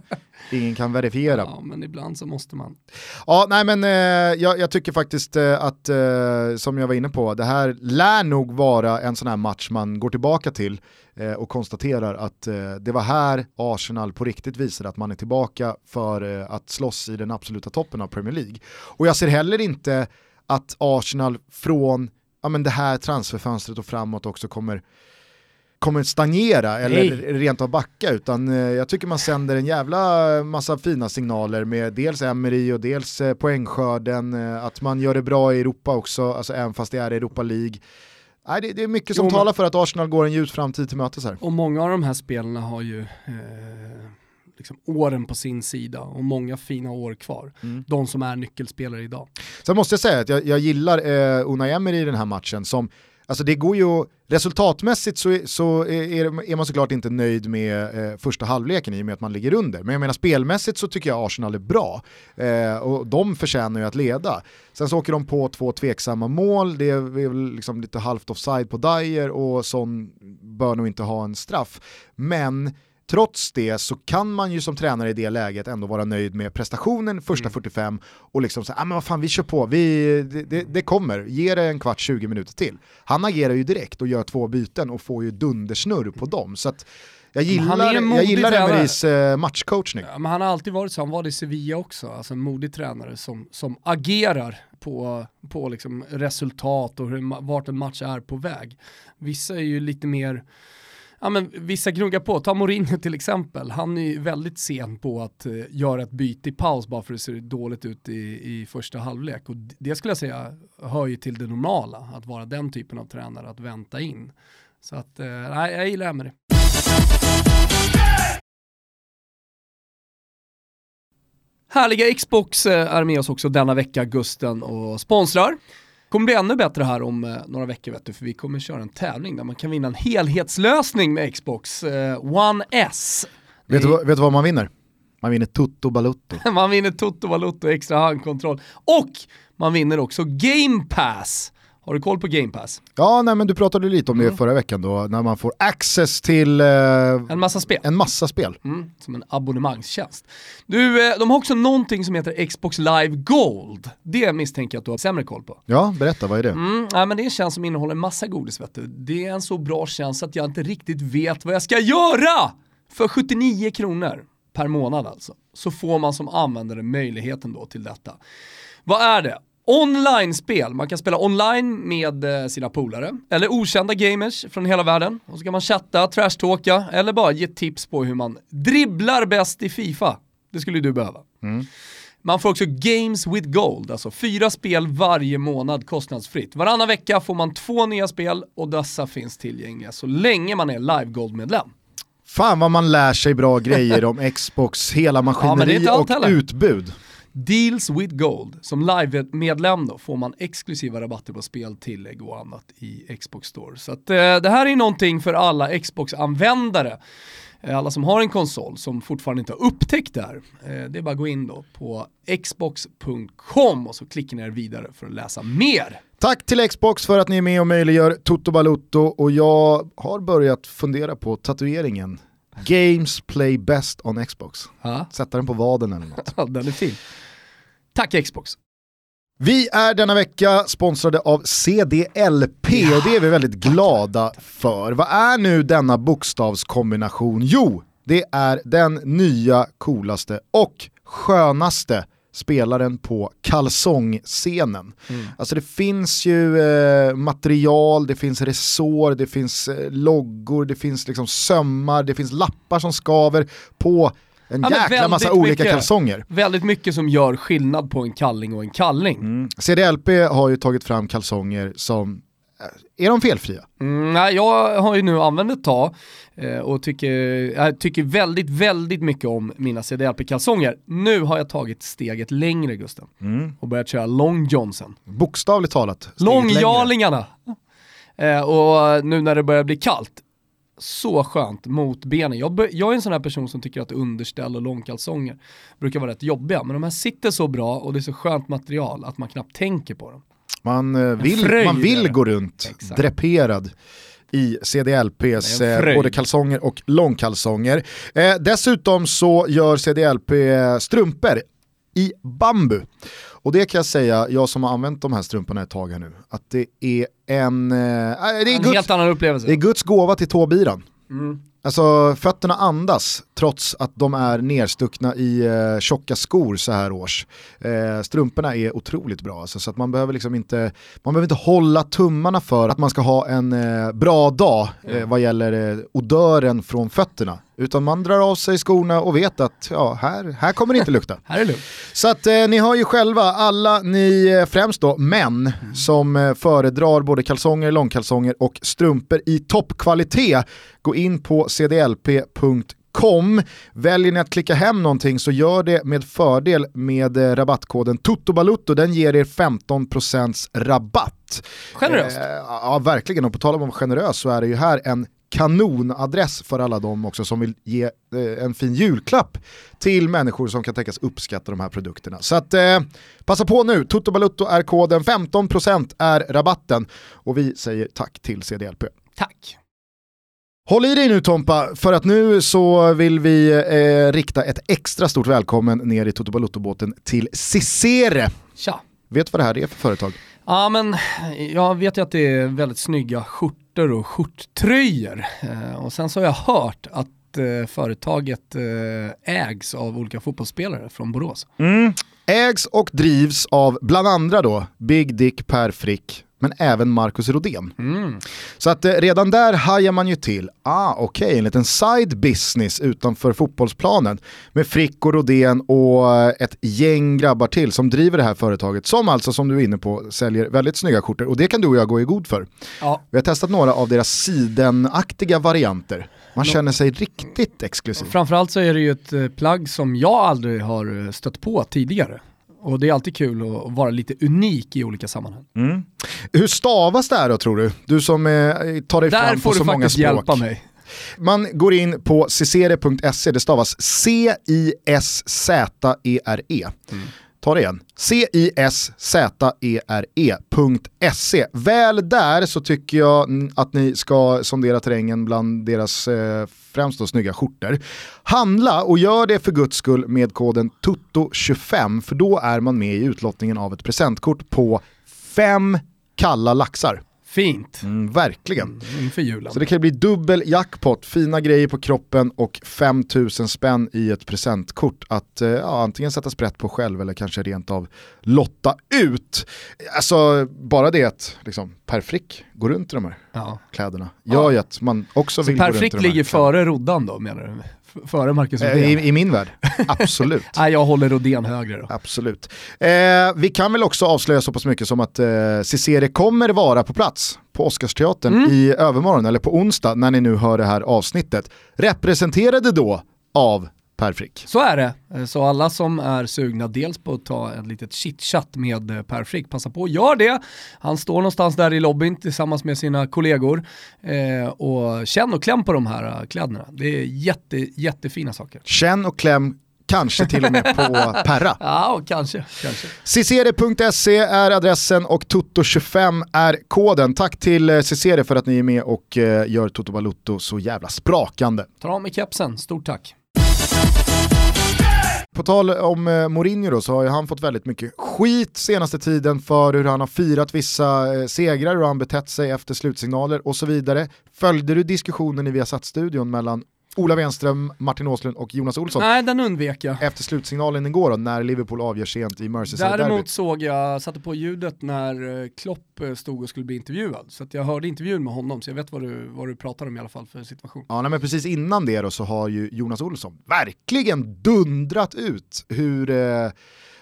ingen kan verifiera. Ja, men ibland så måste man. Ja, nej men eh, jag, jag, tycker faktiskt eh, att, eh, som jag var inne på, det här lär nog vara en sån här match man går tillbaka till eh, och konstaterar att eh, det var här Arsenal på riktigt visade att man är tillbaka för att slåss i den absoluta toppen av Premier League. Och jag ser heller inte att Arsenal från ja, men det här transferfönstret och framåt också kommer kommer stagnera eller Nej. rent av backa utan eh, jag tycker man sänder en jävla massa fina signaler med dels Emery och dels eh, poängskörden, eh, att man gör det bra i Europa också, alltså även fast det är Europa League. Nej, det, det är mycket som jo, talar för att Arsenal går en ljus framtid till mötes här. Och många av de här spelarna har ju eh, liksom åren på sin sida och många fina år kvar. Mm. De som är nyckelspelare idag. Sen måste jag säga att jag, jag gillar eh, Unai Emery i den här matchen som Alltså det går ju, resultatmässigt så, så är, är man såklart inte nöjd med eh, första halvleken i och med att man ligger under. Men jag menar spelmässigt så tycker jag Arsenal är bra. Eh, och de förtjänar ju att leda. Sen så åker de på två tveksamma mål, det är väl liksom lite halvt offside på Dyer och sån bör nog inte ha en straff. Men Trots det så kan man ju som tränare i det läget ändå vara nöjd med prestationen första mm. 45 och liksom säga, ah, men vad fan vi kör på, vi, det, det, det, kommer, ge det en kvart, 20 minuter till. Han agerar ju direkt och gör två byten och får ju dundersnurr på dem. Så att, jag gillar, jag gillar Emerys eh, matchcoachning. Ja, men han har alltid varit så, han var det i Sevilla också, alltså en modig tränare som, som agerar på, på liksom resultat och hur, vart en match är på väg. Vissa är ju lite mer ja, men vissa gnuggar på, ta Mourinho till exempel, han är ju väldigt sen på att eh, göra ett byte i paus bara för att det ser dåligt ut i, i första halvlek. Och det skulle jag säga hör ju till det normala, att vara den typen av tränare, att vänta in. Så att, uh, nej, jag gillar Emery. Härliga Xbox eh, är med oss också denna vecka, Gusten, och sponsrar kommer bli ännu bättre här om eh, några veckor vet du, för vi kommer köra en tävling där man kan vinna en helhetslösning med Xbox eh, One S. Vet du, vad- vet du vad man vinner? Man vinner Tutto Balutto. Man vinner Toto Valuto, extra handkontroll och man vinner också Game Pass. Har du koll på Game Pass? Ja, nej, men du pratade lite om Mm. det förra veckan då, när man får access till eh, En massa spel. en massa spel. Mm, som en abonnemangstjänst. Du, eh, de har också någonting som heter Xbox Live Gold. Det misstänker jag att du har sämre koll på. Ja, berätta, vad är det? Mm, nej, men det är en tjänst som innehåller en massa godis vet du. Det är en så bra tjänst att jag inte riktigt vet vad jag ska göra! För 79 kronor per månad alltså, så får man som användare möjligheten då till detta. Vad är det? Online-spel, man kan spela online med eh, sina polare, eller okända gamers från hela världen. Och så kan man chatta, trashtalka, eller bara ge tips på hur man dribblar bäst i Fifa. Det skulle ju du behöva. Man får också Games with Gold, alltså fyra spel varje månad kostnadsfritt. Varannan vecka får man två nya spel och dessa finns tillgängliga så länge man är Live Gold-medlem. Fan vad man lär sig bra grejer om Xbox, hela maskineri allt och heller. utbud. Deals with Gold, som live-medlem då får man exklusiva rabatter på spel, tillägg och annat i Xbox Store. Så att, eh, det här är någonting för alla Xbox-användare. Eh, alla som har en konsol som fortfarande inte har upptäckt det här. Eh, det är bara att gå in då på xbox.com och så klickar ni er vidare för att läsa mer. Tack till Xbox för att ni är med och möjliggör Toto Balutto och jag har börjat fundera på tatueringen. Games play best on Xbox. Ja, Sätta den på vaden eller något. den är fin. Tack Xbox. Vi är denna vecka sponsrade av CDLP och det är vi väldigt glada för. Vad är nu denna bokstavskombination? Jo, det är den nya, coolaste och skönaste spelaren på kalsongscenen. Alltså det finns ju eh, material, det finns resår, det finns eh, loggor, det finns liksom sömmar, det finns lappar som skaver på en Ja, jäkla massa väldigt olika mycket. kalsonger. Väldigt mycket som gör skillnad på en kalling och en kalling. Mm. CDLP har ju tagit fram kalsonger som, är de felfria? Mm, nej, jag har ju nu använt ett tag eh, och tycker, jag tycker väldigt, väldigt mycket om mina CDLP-kalsonger. Nu har jag tagit steget längre Gusten och börjat köra Long Johnson. Bokstavligt talat. Långjarlingarna! Eh, och nu när det börjar bli kallt, så skönt mot benen. Jag, jag är en sån här person som tycker att underställ och långkalsonger brukar vara rätt jobbiga, men de här sitter så bra och det är så skönt material att man knappt tänker på dem. Man eh, vill, fröjd man vill gå runt Exakt. dreperad i CDLPs eh, både kalsonger och långkalsonger. Eh, dessutom så gör CDLP strumpor i bambu. Och det kan jag säga, jag som har använt de här strumporna ett tag här nu, att det är en... Eh, det, är En Guds, helt annan upplevelse. det är Guds gåva till tåbiran. Mm. Alltså fötterna andas trots att de är nerstuckna i eh, tjocka skor så här års. Eh, strumporna är otroligt bra alltså, så att man behöver liksom inte, man behöver inte hålla tummarna för att man ska ha en eh, bra dag eh, vad gäller eh, odören från fötterna. Utan man drar av sig skorna och vet att ja, här, här kommer det inte lukta. Här är lugnt. Så att eh, ni hör ju själva, alla ni eh, främst då män som eh, föredrar både kalsonger, långkalsonger och strumpor i toppkvalitet, gå in på cdlp.com. Väljer ni att klicka hem någonting så gör det med fördel med eh, rabattkoden TOTOBALUTTO, den ger er 15% rabatt. Generöst. Eh, ja, verkligen. Och på tal om att vara generös så är det ju här en kanonadress för alla de också som vill ge eh, en fin julklapp till människor som kan tänkas uppskatta de här produkterna. Så att eh, passa på nu, Toto Balutto är koden, 15% är rabatten och vi säger tack till CDLP. Tack. Håll i dig nu Tompa, för att nu så vill vi eh, rikta ett extra stort välkommen ner i Toto Balutto-båten till Cicere. Tja. Vet du vad det här är för företag? Ja men jag vet ju att det är väldigt snygga skjortor och skjorttröjor. Eh, och sen så har jag hört att eh, företaget eh, ägs av olika fotbollsspelare från Borås. Ägs och drivs av bland andra då Big Dick Per Frick, men även Marcus Rodén. Så att eh, redan där hajar man ju till, ah okej, en liten side business utanför fotbollsplanen med Frick och Rodén och eh, ett gäng grabbar till som driver det här företaget som alltså som du är inne på säljer väldigt snygga skjortor och det kan du och jag gå i god för. Ja. Vi har testat några av deras sidenaktiga varianter. Man känner sig riktigt exklusiv. Framförallt så är det ju ett eh, plagg som jag aldrig har eh, stött på tidigare. Och det är alltid kul att vara lite unik i olika sammanhang. Mm. Hur stavas det här då tror du? Du som eh, tar dig Där fram på så många språk. Där får du faktiskt hjälpa mig. Man går in på cicere.se, det stavas C-I-S-Z-E-R-E. -E. Mm. Ta det igen. C-I-S-Z-E-R-E.se. Väl där så tycker jag att ni ska sondera terrängen bland deras eh, främst då snygga skjortor. Handla och gör det för guds skull med koden TUTTO25 för då är man med i utlottningen av ett presentkort på fem kalla laxar. Fint. Mm, verkligen. Mm, inför julen. Så det kan bli dubbel jackpot, fina grejer på kroppen och 5000 spänn i ett presentkort att eh, ja, antingen sätta sprätt på själv eller kanske rent av lotta ut. Alltså bara det att liksom, per frick går runt i de här ja. kläderna gör ja. ju att man också Så vill per gå runt frick ligger före Roddan då menar du? Före Marcus Rodén? I, I, min värld, absolut. Nej, jag håller Rodén högre då. Absolut. Eh, vi kan väl också avslöja så pass mycket som att eh, Cicere kommer vara på plats på Oscarsteatern mm. i övermorgon, eller på onsdag när ni nu hör det här avsnittet. Representerade då av Per Frick. Så är det. Eh, så alla som är sugna dels på att ta ett litet chitchat med eh, Per Frick, passa på att gör det. Han står någonstans där i lobbyn tillsammans med sina kollegor eh, och känn och kläm på de här eh, kläderna. Det är jätte, jättefina saker. Känn och kläm Kanske till och med på Perra. Ja, kanske. kanske. Cicere.se är adressen och Toto25 är koden. Tack till Cicere för att ni är med och gör Toto Balutto så jävla sprakande. Ta av mig kepsen, stort tack. På tal om eh, Mourinho då, så har ju han fått väldigt mycket skit senaste tiden för hur han har firat vissa eh, segrar, hur han betett sig efter slutsignaler och så vidare. Följde du diskussionen i Viasat-studion mellan Ola Wenström, Martin Åslund och Jonas Olsson. Nej, den undvek jag. Efter slutsignalen igår då, när Liverpool avgör sent i Merseyside Däremot såg jag, satte på ljudet när eh, Klopp eh, stod och skulle bli intervjuad. Så jag hörde intervjun med honom, så jag vet vad du, vad du pratar om i alla fall för situation. Ja, nej, men precis innan det då så har ju Jonas Olsson verkligen dundrat ut hur eh,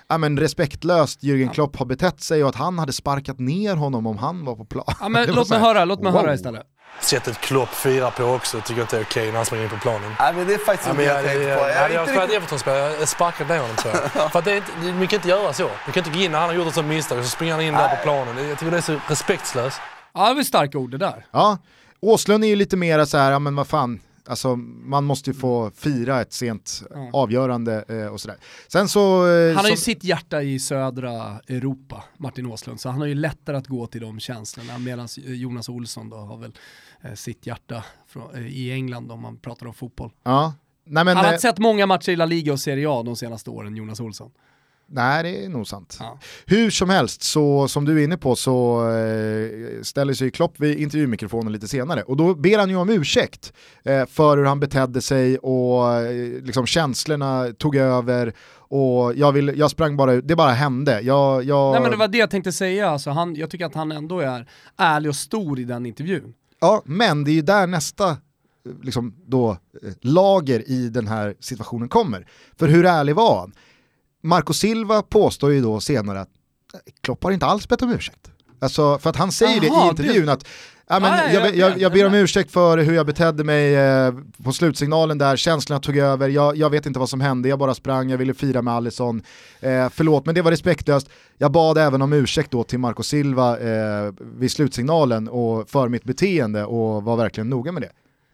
ja, men respektlöst Jürgen Klopp har betett sig och att han hade sparkat ner honom om han var på plan. Ja, men låt mig höra, låt mig wow. höra istället. Sättet Klopp firar på också tycker jag inte är okej när han springer in på planen. Nej men det är faktiskt inte ja, jag, jag tänkt på. Jag, jag, jag, Everton-spelare, jag sparkar ner honom tror jag. För att det är inte, man kan inte göra så. Man kan inte gå in när han har gjort ett sånt misstag och så springer han in Nej. där på planen. Jag tycker det är så respektlöst. Ja det är starka ord det där. Ja, Åslund är ju lite mera så här, ja men vad fan, Alltså man måste ju få fira ett sent mm. avgörande eh, och sådär. Sen så... Eh, han har som... ju sitt hjärta i södra Europa, Martin Åslund, så han har ju lättare att gå till de känslorna medan Jonas Olsson då har väl eh, sitt hjärta från, eh, i England om man pratar om fotboll. Ja. Nej, men, han har eh, sett många matcher i La Liga och Serie A de senaste åren, Jonas Olsson. Nej, det är nog sant. Ja. Hur som helst, så som du är inne på så eh, ställer sig Klopp vid intervjumikrofonen lite senare och då ber han ju om ursäkt eh, för hur han betedde sig och eh, liksom känslorna tog över och jag, vill, jag sprang bara ut, det bara hände. Jag, jag... Nej men det var det jag tänkte säga, alltså han, jag tycker att han ändå är ärlig och stor i den intervjun. Ja, men det är ju där nästa liksom, då, eh, lager i den här situationen kommer. För hur ärlig var han? Marco Silva påstår ju då senare att Klopp har inte alls bett om ursäkt. Alltså, för att han säger Aha, det i intervjun det... att Ja, men ah, jag, jag, jag, ber om ursäkt för hur jag betedde mig eh, på slutsignalen där, känslorna tog över, jag, jag, vet inte vad som hände, jag bara sprang, jag ville fira med Alisson. Eh, förlåt, men det var respektlöst. Jag bad även om ursäkt då till Marco Silva eh, vid slutsignalen och för mitt beteende och var verkligen noga med det.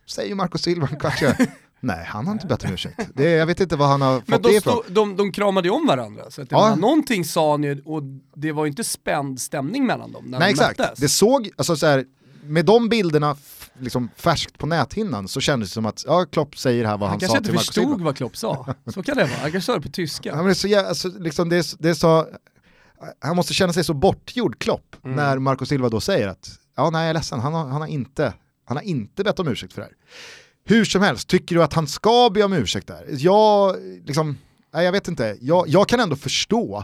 Säger Marco Silva kanske Nej, han har inte bett om ursäkt. Det, jag vet inte vad han har fått Men de det ifrån. De, de kramade ju om varandra, så att ja. någonting sa ni och det var inte spänd stämning mellan dem när Nej de exakt, möttes. det såg, alltså så här, med de bilderna liksom färskt på näthinnan så kändes det som att ja, Klopp säger här vad han, han sa till Marcus Silva. Han kanske inte förstod vad Klopp sa, så kan det vara. Han kanske sa det på tyska. Ja, men det är så, alltså, liksom, det är, det är så, han måste känna sig så bortgjord Klopp mm. när Marco Silva då säger att ja, nej jag är ledsen, han har, han har, inte, han har inte bett om ursäkt för det här. Hur som helst, tycker du att han ska be om ursäkt där? Jag, liksom, nej, jag vet inte, jag, jag kan ändå förstå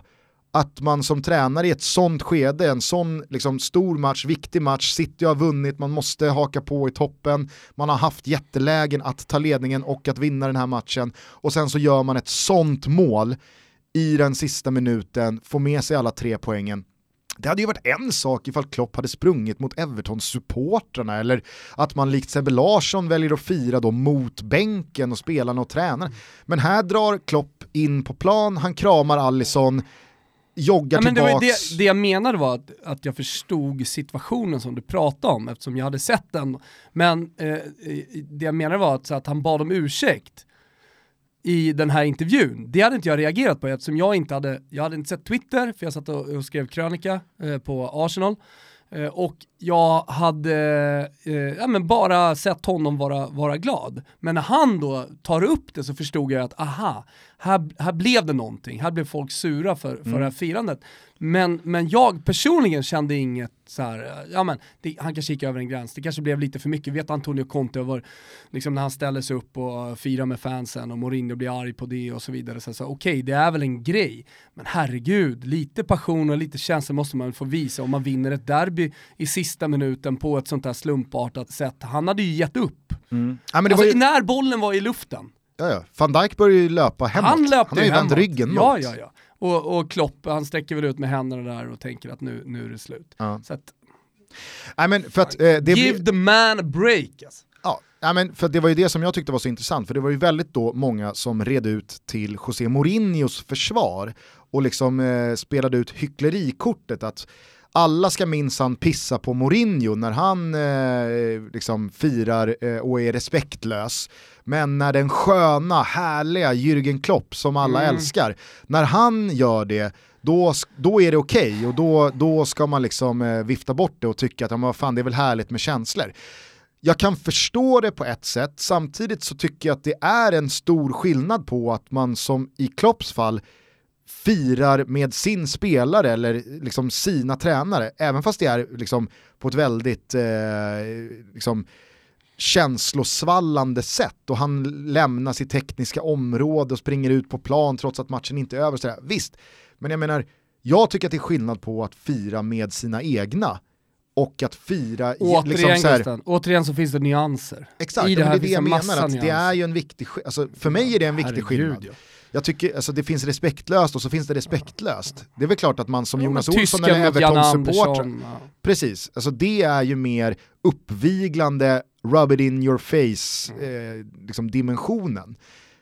att man som tränare i ett sånt skede, en sån liksom, stor match, viktig match, City har vunnit, man måste haka på i toppen, man har haft jättelägen att ta ledningen och att vinna den här matchen och sen så gör man ett sånt mål i den sista minuten, får med sig alla tre poängen det hade ju varit en sak ifall Klopp hade sprungit mot Everton-supportrarna eller att man likt Sebbe Larsson väljer att fira då mot bänken och spelarna och tränaren. Men här drar Klopp in på plan, han kramar Allison, joggar Ja, men tillbaks. det, det jag menade var att, att jag förstod situationen som du pratade om eftersom jag hade sett den. Men eh, det jag menade var att, att han bad om ursäkt i den här intervjun. Det hade inte jag reagerat på eftersom jag inte hade, jag hade inte sett Twitter för jag satt och, och skrev krönika eh, på Arsenal. Eh, och jag hade eh, ja, men bara sett honom vara, vara glad. Men när han då tar upp det så förstod jag att aha, här, här blev det någonting. Här blev folk sura för, för det här firandet. Men, men jag personligen kände inget så här, ja men det, han kanske gick över en gräns. Det kanske blev lite för mycket. Vet Antonio Conte var, liksom när han ställer sig upp och firar med fansen och Mourinho blir arg på det och så vidare. Så, så okej, det är väl en grej. Men herregud, lite passion och lite känsla måste man få visa om man vinner ett derby i sista minuten på ett sånt här slumpartat sätt. Han hade ju gett upp. Mm. Ja, men det Alltså, var ju, när bollen var i luften. ja, ja. Van Dijk började ju löpa hemåt. Han löpte han har ju vänt hemåt. ryggen Ja, mot. ja, ja. Och, och Klopp, han sträcker väl ut med händerna där och tänker att nu, nu är det slut. Ja. Så att, Nej, men för att, eh, det give blir- the man a break alltså. Ja, ja, men för det var ju det som jag tyckte var så intressant, för det var ju väldigt då många som red ut till José Mourinhos försvar och liksom eh, spelade ut hycklerikortet att alla ska minsann pissa på Mourinho när han eh, liksom firar eh, och är respektlös. Men när den sköna, härliga Jürgen Klopp som alla Mm. älskar, när han gör det, då, då är det okej och då, då ska man liksom eh, vifta bort det och tycka att ja, men fan, det är väl härligt med känslor jag kan förstå det på ett sätt, samtidigt så tycker jag att det är en stor skillnad på att man som i Klopps fall firar med sin spelare eller liksom sina tränare, även fast det är liksom på ett väldigt eh, liksom känslosvallande sätt och han lämnar sitt tekniska område och springer ut på plan trots att matchen inte är över. Sådär. Visst, men jag menar, jag tycker att det är skillnad på att fira med sina egna och att fira Återigen liksom så här, Gusten, återigen så finns det nyanser. Exakt, I det, här det är det jag en menar, att det är ju en viktig alltså, för mig är det en viktig Herregud, skillnad. ja. Jag tycker, alltså det finns respektlöst och så finns det respektlöst. Det är väl klart att man som Ja, Jonas men Olsson eller Everton-supporter, ja. precis, alltså det är ju mer uppviglande, rub it in your face eh, liksom dimensionen.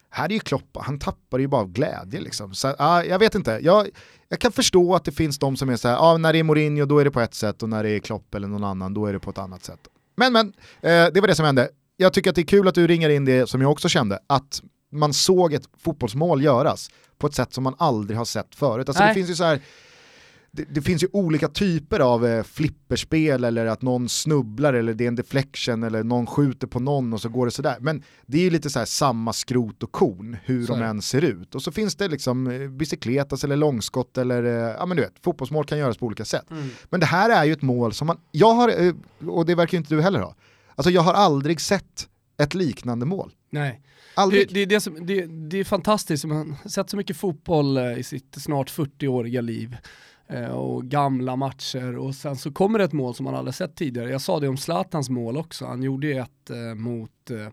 Här är ju Klopp, han tappar ju bara av glädje liksom. Så, ah, jag vet inte, jag, jag kan förstå att det finns de som är så här, ah, när det är Mourinho då är det på ett sätt och när det är Klopp eller någon annan då är det på ett annat sätt. Men men, eh, det var det som hände. Jag tycker att det är kul att du ringer in det som jag också kände, att man såg ett fotbollsmål göras på ett sätt som man aldrig har sett förut. Alltså det finns ju så här, det, det finns ju olika typer av eh, flipperspel eller att någon snubblar eller det är en deflection eller någon skjuter på någon och så går det sådär. Men det är ju lite så här samma skrot och korn hur Så de än ser ut. Och så finns det liksom eh, bicykletas eller långskott eller, eh, ja men du vet, fotbollsmål kan göras på olika sätt. Mm. Men det här är ju ett mål som man, jag har, eh, och det verkar ju inte du heller ha, alltså jag har aldrig sett ett liknande mål. Nej. Det, Aldrig. det, är det, som, det, det är fantastiskt, man har sett så mycket fotboll eh, i sitt snart 40-åriga liv eh, och gamla matcher och sen så kommer det ett mål som man aldrig sett tidigare. Jag sa det om Zlatans mål också, han gjorde ju ett eh, mot eh,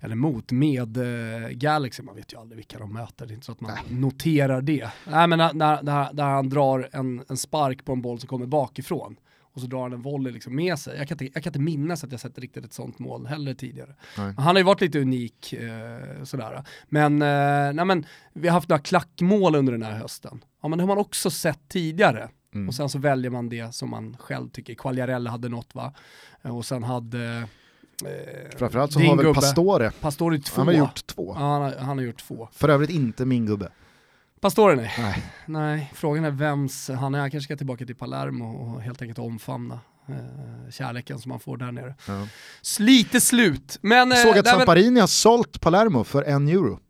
eller mot med eh, Galaxy, man vet ju aldrig vilka de möter, det är inte så att man noterar det. Nej men när, när, när, när han drar en, en spark på en boll som kommer bakifrån och så drar han en volley liksom med sig. Jag kan, inte, jag kan inte minnas att jag sett riktigt ett sånt mål heller tidigare. Nej. Han har ju varit lite unik eh, sådär. Men, eh, nej, men vi har haft några klackmål under den här hösten. Ja men det har man också sett tidigare. Mm. Och sen så väljer man det som man själv tycker. Quagliarella hade något va? Eh, Och sen hade... Eh, Framförallt så har väl gubbe. Pastore, Pastore två. han har gjort två. Ja, han, har, han har gjort två. För övrigt inte min gubbe. Pastore nej. Nej. Nej, frågan är vems han är. Han kanske ska tillbaka till Palermo och helt enkelt omfamna eh, kärleken som han får där nere. Ja. Lite slut, men... Jag eh, såg att men- Samparini har sålt Palermo för en euro.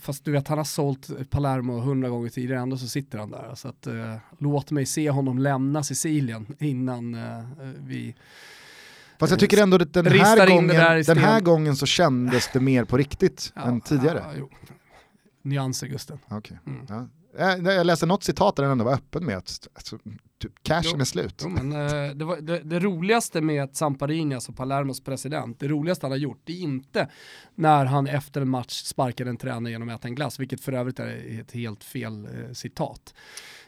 Fast du vet, han har sålt Palermo hundra gånger tidigare, ändå så sitter han där. Så att, eh, låt mig se honom lämna Sicilien innan eh, vi... Fast jag tycker ändå att den här, gången, den här gången så kändes det mer på riktigt än tidigare. Ja. Nyanser Gusten. Okej. Mm. Ja. Jag jag läste något citat där den ändå var öppen med att alltså, typ, cashen är slut. Jo, men, eh, det, var, det, det roligaste med Samparini, alltså Palermos president, det roligaste han har gjort, det är inte när han efter en match sparkade en tränare genom att äta en glass, vilket för övrigt är ett helt fel eh, citat.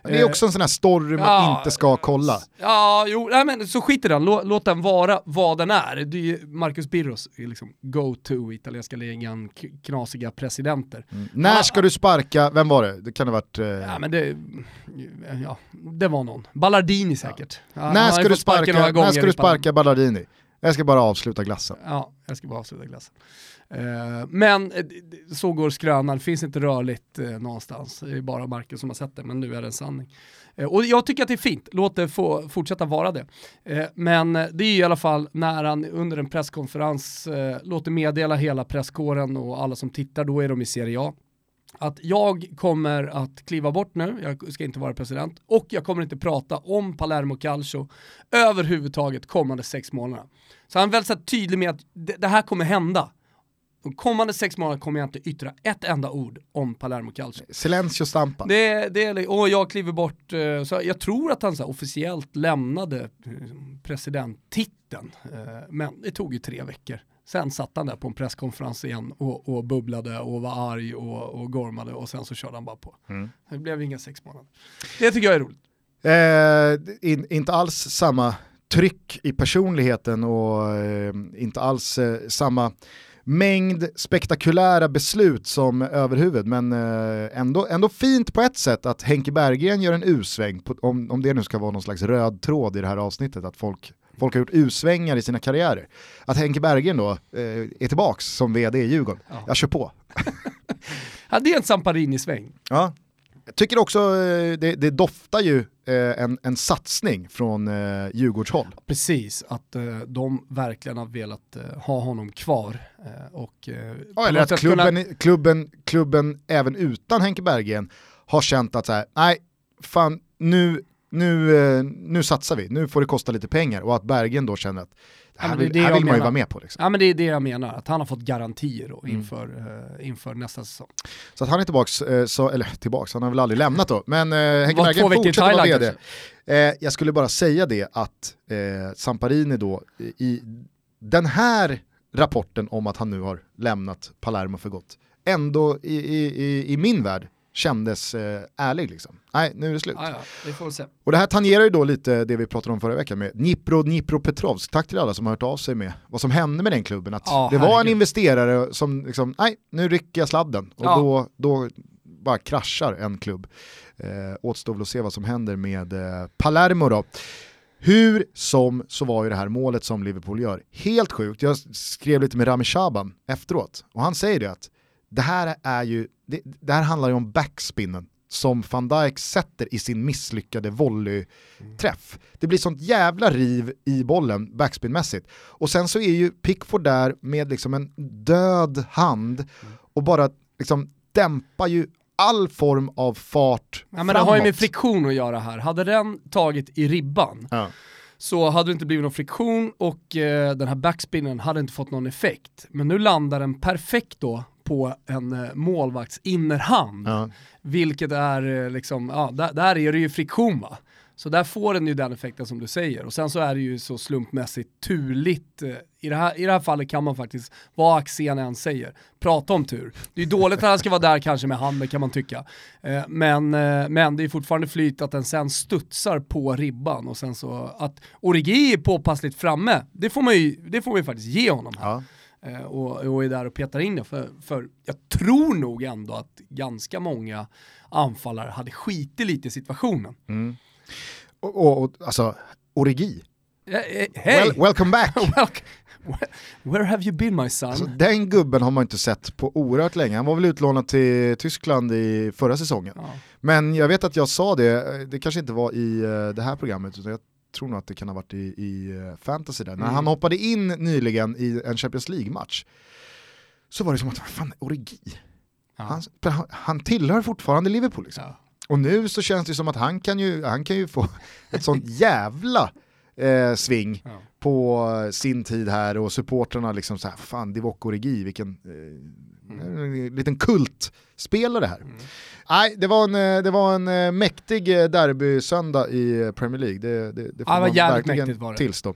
Det är också en sån här story man Ja, inte ska kolla. Ja, jo, nej men så skit i den, låt, låt den vara vad den är. Det är ju Marcus Birros, är liksom go-to italienska ligan, knasiga presidenter. När ska du sparka, vem var det? Det kan ha varit... Eh, Ja men det, ja, det var någon. Ballardini säkert. Ja, när ska, du sparka, när ska du sparka Ballardini? Jag ska bara avsluta glassen. Ja, jag ska bara avsluta glassen. Eh, men eh, så går skrönan, det finns inte rörligt eh, någonstans. Det är bara Marcus som har sett det, men nu är det en sanning. Eh, och jag tycker att det är fint, låt det få fortsätta vara det. Eh, men eh, det är i alla fall när han under en presskonferens låter meddela hela presskåren och alla som tittar, då är de i Serie A att jag kommer att kliva bort nu, jag ska inte vara president, och jag kommer inte prata om Palermo Calcio överhuvudtaget kommande sex månaderna. Så han är väldigt tydlig med att det, här kommer hända. De kommande sex månaderna kommer jag inte yttra ett enda ord om Palermo Calcio. Silencio stampa. Det, det, är- och jag kliver bort, eh, så jag tror att han så officiellt lämnade eh, presidenttiteln, eh, men det tog ju tre veckor. Sen satt han där på en presskonferens igen och, och bubblade och var arg och, och gormade och sen så körde han bara på. Det blev inga sex månader. Det tycker jag är roligt. Eh, in, inte alls samma tryck i personligheten och eh, inte alls eh, samma mängd spektakulära beslut som överhuvud, men eh, ändå, ändå fint på ett sätt att Henke Berggren gör en U-sväng, om, om det nu ska vara någon slags röd tråd i det här avsnittet, att folk, folk har gjort U-svängar i sina karriärer. Att Henke Berggren då eh, är tillbaks som vd i Djurgården. Ja. Jag kör på. Ja, det är en Samparini-sväng. Ja. Jag tycker också eh, det, det doftar ju eh, en, en satsning från eh, Djurgårdshåll. Precis, att de verkligen har velat ha honom kvar. Och, Ja, eller att sätt kunna- klubben, klubben, klubben även utan Henke Berggren har känt att så här, nej, fan nu, nu, eh, nu satsar vi, nu får det kosta lite pengar och att Berggren då känner att det här Ja, det det här vill man ju vara med på. Liksom. Ja men det är det jag menar, att han har fått garantier då Mm. inför, eh, inför nästa säsong. Så att han är tillbaks, eh, så, eller tillbaks, han har väl aldrig lämnat då, men eh, Henke i fortsätter vara vd. Eh, jag skulle bara säga det att eh, Samparini då i, i den här rapporten om att han nu har lämnat Palermo för gott, ändå i, i, i, i min värld kändes eh, ärlig liksom. Nej, nu är det slut. Ja, ja. Och det här tangerar ju då lite det vi pratade om förra veckan med Dnipro Dnipropetrovsk. Tack till alla som har hört av sig med vad som hände med den klubben. Att Ja, det var en herregud. investerare som liksom, nej nu rycker jag sladden. Och Ja. då, då bara kraschar en klubb. Eh, återstår väl att se vad som händer med eh, Palermo då. Hur som så var ju det här målet som Liverpool gör helt sjukt. Jag skrev lite med Rami Shaban efteråt och han säger det att det här är ju, det, det här handlar ju om backspinnen som van Dijk sätter i sin misslyckade volleyträff. Det blir sånt jävla riv i bollen backspinmässigt. Och sen så är ju Pickford där med liksom en död hand och bara liksom dämpar ju all form av fart Ja, men det har ju med friktion att göra här. Hade den tagit i ribban Ja. så hade det inte blivit någon friktion och eh, den här backspinnen hade inte fått någon effekt. Men nu landar den perfekt då på en eh, målvakts innerhand. Ja. Vilket är eh, liksom, ja, där, där är det ju friktion va. Så där får den ju den effekten som du säger. Och sen så är det ju så slumpmässigt turligt. eh, I det här, i det här fallet kan man faktiskt, vad Axén än säger, prata om tur. Det är dåligt att han ska vara där kanske med handen kan man tycka. Men, men det är fortfarande flyt att den sen studsar på ribban och sen så att Origi är påpassligt framme, det får man ju, det får man ju faktiskt ge honom här Ja. Eh, och, och är där och petar in det. För, för jag tror nog ändå att ganska många anfallare hade skitit lite i situationen. Och, och, och alltså, Origi, Eh, eh, Hej! well, welcome back! Where have you been my son? Alltså, den gubben har man inte sett på oerhört länge. Han var väl utlånad till Tyskland i förra säsongen. ja. Men jag vet att jag sa det, det kanske inte var i det här programmet, utan jag tror nog att det kan ha varit i, i eh, fantasy där. När Mm. han hoppade in nyligen i en Champions League-match så var det som att, fan, Origi? Ja. Han, han, tillhör fortfarande Liverpool liksom. Ja. Och nu så känns det som att han kan ju, han kan ju få ett sånt jävla eh, sving Ja. på sin tid här och supportrarna liksom så här, fan Divock Origi, vilken eh, Mm. En liten kultspelare här. Mm. Nej, det var en, eh, det var en eh, mäktig derby-söndag i Premier League, det, det, det får ja, man verkligen tillstå.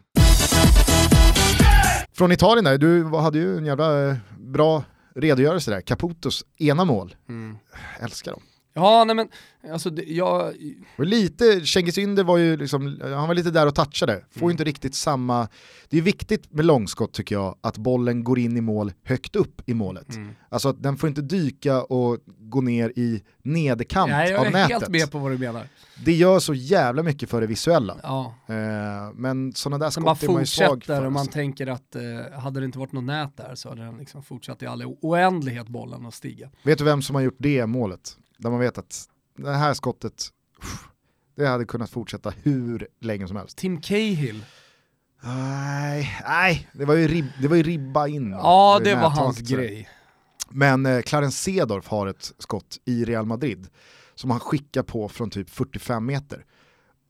Från Italien där, du hade ju en jävla bra redogörelse där, Caputos ena mål. Mm. Älskar dem. Ja, nej men alltså det, jag... Och lite, Cengiz Ynder var ju liksom, han var lite där och touchade. Får mm. inte riktigt samma, det är viktigt med långskott tycker jag, att bollen går in i mål högt upp i målet. Mm. Alltså den får inte dyka och gå ner i nederkant av nätet. Jag är helt med på vad du menar. Det gör så jävla mycket för det visuella. Ja. Eh, men sådana där skott är man ju svag för. och man tänker att eh, hade det inte varit något nät där så hade den liksom fortsatt i all oändlighet bollen att stiga. Vet du vem som har gjort det målet? Där man vet att det här skottet, det hade kunnat fortsätta hur länge som helst. Tim Cahill. Nej, nej det, var ju rib, det var ju ribba in. Ja, det, var hans grej. Men eh, Clarence Sedorf har ett skott i Real Madrid som han skickar på från typ 45 meter.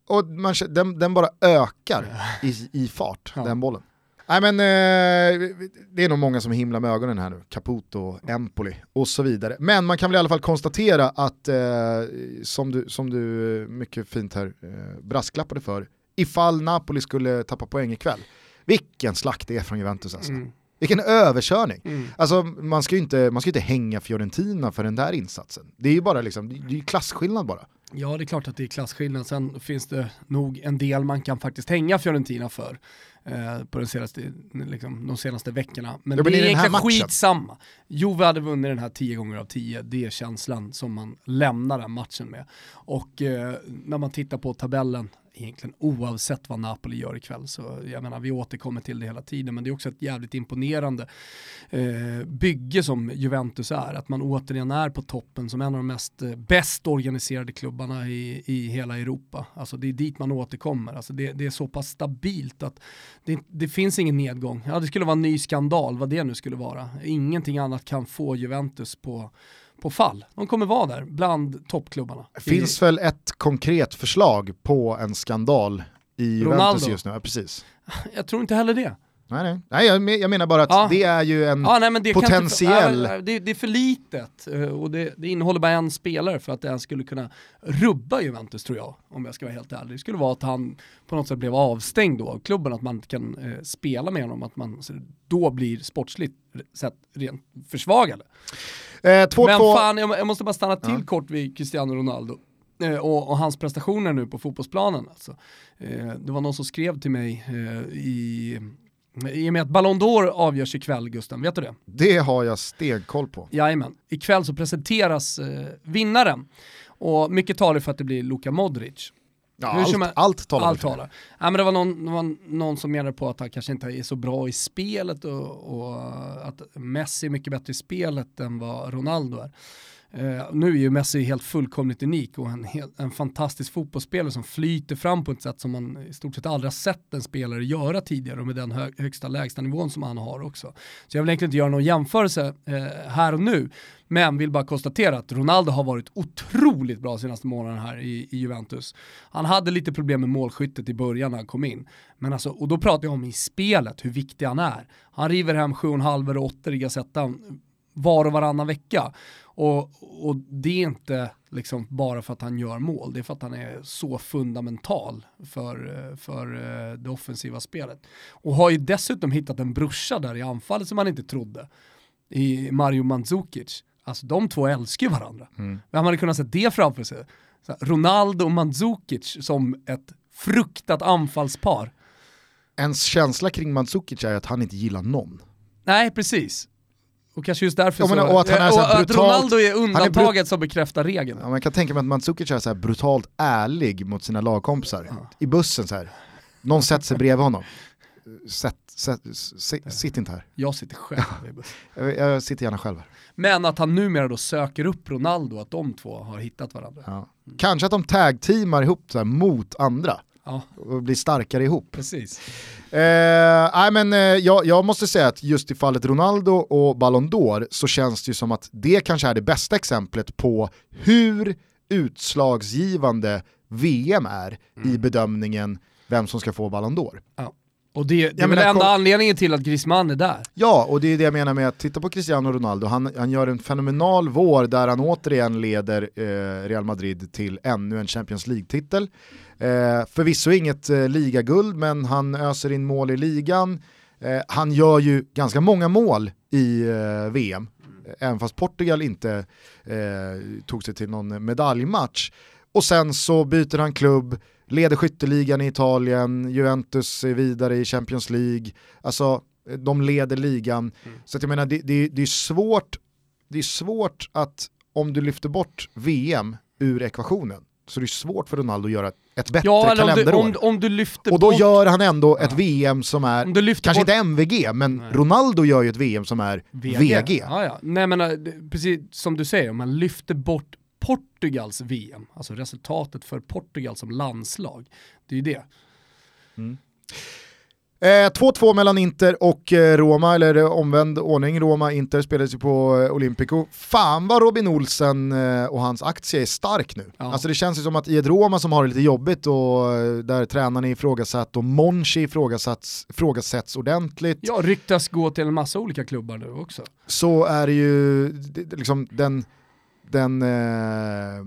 Och man, den, den bara ökar i, i fart, ja. den bollen. Nej men eh, det är nog många som himlar med ögonen här nu, Caputo, Empoli och så vidare. Men man kan väl i alla fall konstatera att, eh, som, du, som du mycket fint här eh, brasklappade för, ifall Napoli skulle tappa poäng ikväll, vilken slakt det är från Juventus alltså. Mm. Vilken överkörning. Mm. Alltså man ska ju inte, man ska inte hänga Fiorentina för den där insatsen. Det är ju bara liksom, det är klasskillnad bara. Ja det är klart att det är klasskillnad, sen finns det nog en del man kan faktiskt hänga Fiorentina för eh, på den senaste, liksom, de senaste veckorna. Men, ja, men det är egentligen skitsamma. Juve hade vunnit den här 10 gånger av 10, det är känslan som man lämnar den matchen med. Och eh, när man tittar på tabellen egentligen oavsett vad Napoli gör ikväll. Så jag menar, vi återkommer till det hela tiden, men det är också ett jävligt imponerande eh, bygge som Juventus är. Att man återigen är på toppen som en av de mest eh, bäst organiserade klubbarna i, i hela Europa. Alltså det är dit man återkommer. Alltså det, det är så pass stabilt att det, det, finns ingen nedgång. Ja, det skulle vara en ny skandal, vad det nu skulle vara. Ingenting annat kan få Juventus på på fall. De kommer vara där bland toppklubbarna. Finns I... väl ett konkret förslag på en skandal i Ronaldo. Juventus just nu? Ja, precis. Jag tror inte heller det. Nej, nej. nej jag, jag menar bara att ja. det är ju en ja, nej, potentiell... Inte, det, det, är för litet eh, och det, det, innehåller bara en spelare för att det ens skulle kunna rubba Juventus tror jag, om jag ska vara helt ärlig. Det skulle vara att han på något sätt blev avstängd då av klubben, att man inte kan eh, spela med honom, att man då blir sportsligt sett rent försvagade. Eh, Men fan, jag, jag, måste bara stanna till ja. kort vid Cristiano Ronaldo. Eh, och, och, hans prestationer nu på fotbollsplanen. Alltså. Eh, det var någon som skrev till mig eh, i i och med att Ballon d'Or avgörs ikväll Gusten, vet du det? Det har jag stenkoll på. Jajamän, ikväll så presenteras eh, vinnaren. Och mycket talar för att det blir Luka Modric. Ja, allt, man, allt talar allt talar. Ja, men det, var någon, det var någon som menade på att han kanske inte är så bra i spelet och, och att Messi är mycket bättre i spelet än vad Ronaldo är. Uh, nu är ju Messi helt fullkomligt unik och en, en fantastisk fotbollsspelare som flyter fram på ett sätt som man i stort sett aldrig har sett en spelare göra tidigare och med den hö högsta lägsta nivån som han har också. Så jag vill egentligen inte göra någon jämförelse uh, här och nu, men vill bara konstatera att Ronaldo har varit otroligt bra senaste månaden här i, i Juventus. Han hade lite problem med målskyttet i början när han kom in, men alltså, och då pratar jag om i spelet, hur viktig han är. Han river hem 7,5 och 8 i Gazettan var och varannan vecka. Och, och det är inte liksom bara för att han gör mål, det är för att han är så fundamental för, för eh, det offensiva spelet. Och har ju dessutom hittat en brorsa där i anfallet som han inte trodde, i Mario Mandzukic. Alltså de två älskar ju varandra. Mm. Vem hade kunnat se det framför sig? Ronaldo och Mandzukic som ett fruktat anfallspar. Ens känsla kring Mandzukic är att han inte gillar någon. Nej, precis. Och kanske just därför ja, så, och att, han är så och brutalt, att Ronaldo är undantaget är som bekräftar regeln. Ja, man kan tänka mig att Mandzukic är så brutalt ärlig mot sina lagkompisar. Ja. I bussen så här. någon sätter sig bredvid honom. Sätt, sätt, sätt, sitt inte här. Jag sitter själv jag, jag, sitter gärna själv här. Men att han numera då söker upp Ronaldo, att de två har hittat varandra. Ja. Kanske att de tag-teamar ihop så här, mot andra. Ja. Och blir starkare ihop. Precis. Eh, men, eh, jag, jag, måste säga att just i fallet Ronaldo och Ballon d'Or så känns det ju som att det kanske är det bästa exemplet på hur utslagsgivande VM är mm. i bedömningen vem som ska få Ballon d'Or. Ja. Och det, det är väl enda anledningen till att Griezmann är där. Ja, och det är det jag menar med att titta på Cristiano Ronaldo. Han, han gör en fenomenal vår där han återigen leder eh, Real Madrid till ännu en Champions League-titel. Eh, förvisso inget eh, ligaguld, men han öser in mål i ligan. Eh, han gör ju ganska många mål i eh, VM, även fast Portugal inte eh, tog sig till någon medaljmatch. Och sen så byter han klubb, leder skytteligan i Italien, Juventus är vidare i Champions League, alltså de leder ligan. Mm. Så att jag menar, det, det, det, är svårt, det är svårt att om du lyfter bort VM ur ekvationen, så det är svårt för Ronaldo att göra ett bättre ja, kalenderår. Om du, om, om du lyfter och då bort... gör han ändå ett VM som är, kanske bort... inte MVG, men Nej. Ronaldo gör ju ett VM som är VG. VG. Ja, ja. Nej men eh, precis som du säger, om man lyfter bort Portugals VM, alltså resultatet för Portugal som landslag, det är ju det. Mm. 2-2 eh, mellan Inter och eh, Roma, eller eh, omvänd ordning. Roma-Inter spelades ju på Olympico. Fan vad Robin Olsen och hans aktie är stark nu. Ja. Alltså det känns ju som att i ett Roma som har det lite jobbigt och där tränaren är ifrågasatt och Monchi ifrågasätts, ifrågasätts ordentligt. Ja, ryktas gå till en massa olika klubbar nu också. Så är det ju liksom den, den eh,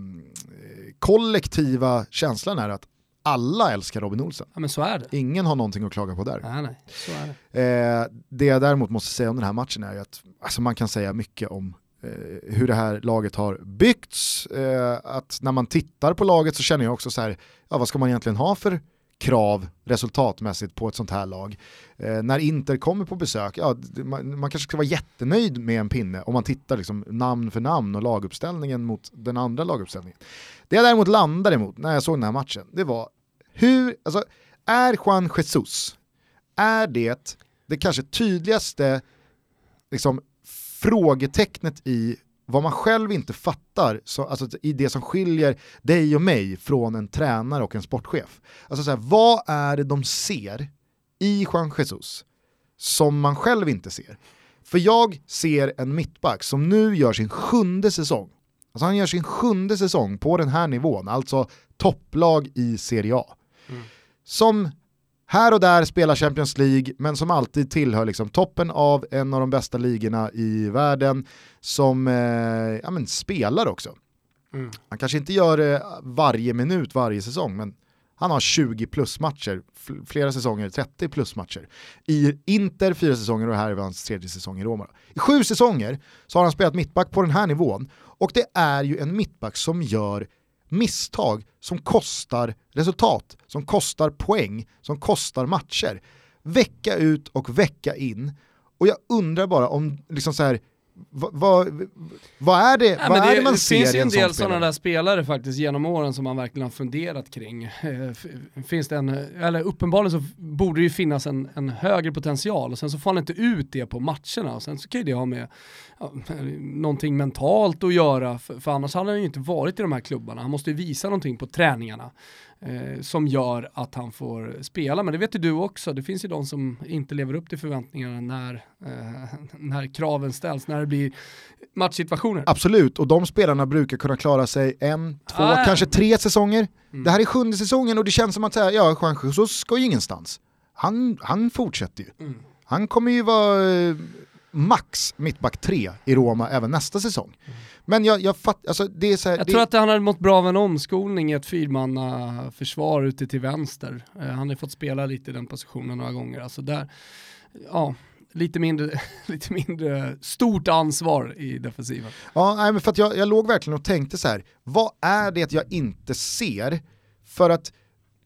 kollektiva känslan är att alla älskar Robin Olsen. Ja, men så är det. Ingen har någonting att klaga på där. Nej, nej, så är det. Eh, det jag däremot måste säga om den här matchen är att alltså man kan säga mycket om eh, hur det här laget har byggts. Eh, att när man tittar på laget så känner jag också så här, ja, vad ska man egentligen ha för krav resultatmässigt på ett sånt här lag. Eh, när Inter kommer på besök, ja, man, man, kanske ska vara jättenöjd med en pinne om man tittar liksom namn för namn och laguppställningen mot den andra laguppställningen. Det jag däremot landade emot när jag såg den här matchen, det var hur, alltså är Juan Jesus, är det det kanske tydligaste liksom, frågetecknet i vad man själv inte fattar, så, alltså i det som skiljer dig och mig från en tränare och en sportchef. Alltså så här, vad är det de ser i Juan Jesus som man själv inte ser? För jag ser en mittback som nu gör sin sjunde säsong. Alltså han gör sin sjunde säsong på den här nivån, alltså topplag i Serie A. Mm. Som här och där spelar Champions League, men som alltid tillhör liksom toppen av en av de bästa ligorna i världen, som eh, ja, men spelar också. Mm. Han kanske inte gör det varje minut varje säsong, men han har 20 plus matcher, flera säsonger 30 plus matcher. I Inter fyra säsonger och här är hans tredje säsong i Roma. I sju säsonger så har han spelat mittback på den här nivån och det är ju en mittback som gör misstag som kostar resultat, som kostar poäng, som kostar matcher. Vecka ut och vecka in. Och jag undrar bara om liksom så här, vad, vad, vad, är det, Nej, vad är det, det man ser i en Det finns ju en del sådana där spelare faktiskt genom åren som man verkligen har funderat kring. Eh, finns det en, eller uppenbarligen så borde det ju finnas en, en högre potential och sen så får han inte ut det på matcherna och sen så kan ju det ha med ja, någonting mentalt att göra för, för annars hade han ju inte varit i de här klubbarna. Han måste ju visa någonting på träningarna eh, som gör att han får spela. Men det vet ju du också, det finns ju de som inte lever upp till förväntningarna när, eh, när kraven ställs, när det blir matchsituationer. Absolut, och de spelarna brukar kunna klara sig en, två, ah, kanske tre säsonger. Mm. Det här är sjunde säsongen och det känns som att säga, ja, Juan Jesus ska ju ingenstans. Han, han fortsätter ju. Mm. Han kommer ju vara eh, max mittback 3 i Roma även nästa säsong. Mm. Men jag, jag fattar, alltså det är så här, Jag det... tror att han hade mått bra av en omskolning i ett fyrmanna försvar ute till vänster. Uh, han har fått spela lite i den positionen några gånger. Alltså där, ja, lite mindre, lite mindre stort ansvar i defensiven. Ja, nej, men för att jag, jag låg verkligen och tänkte så här, vad är det jag inte ser? För att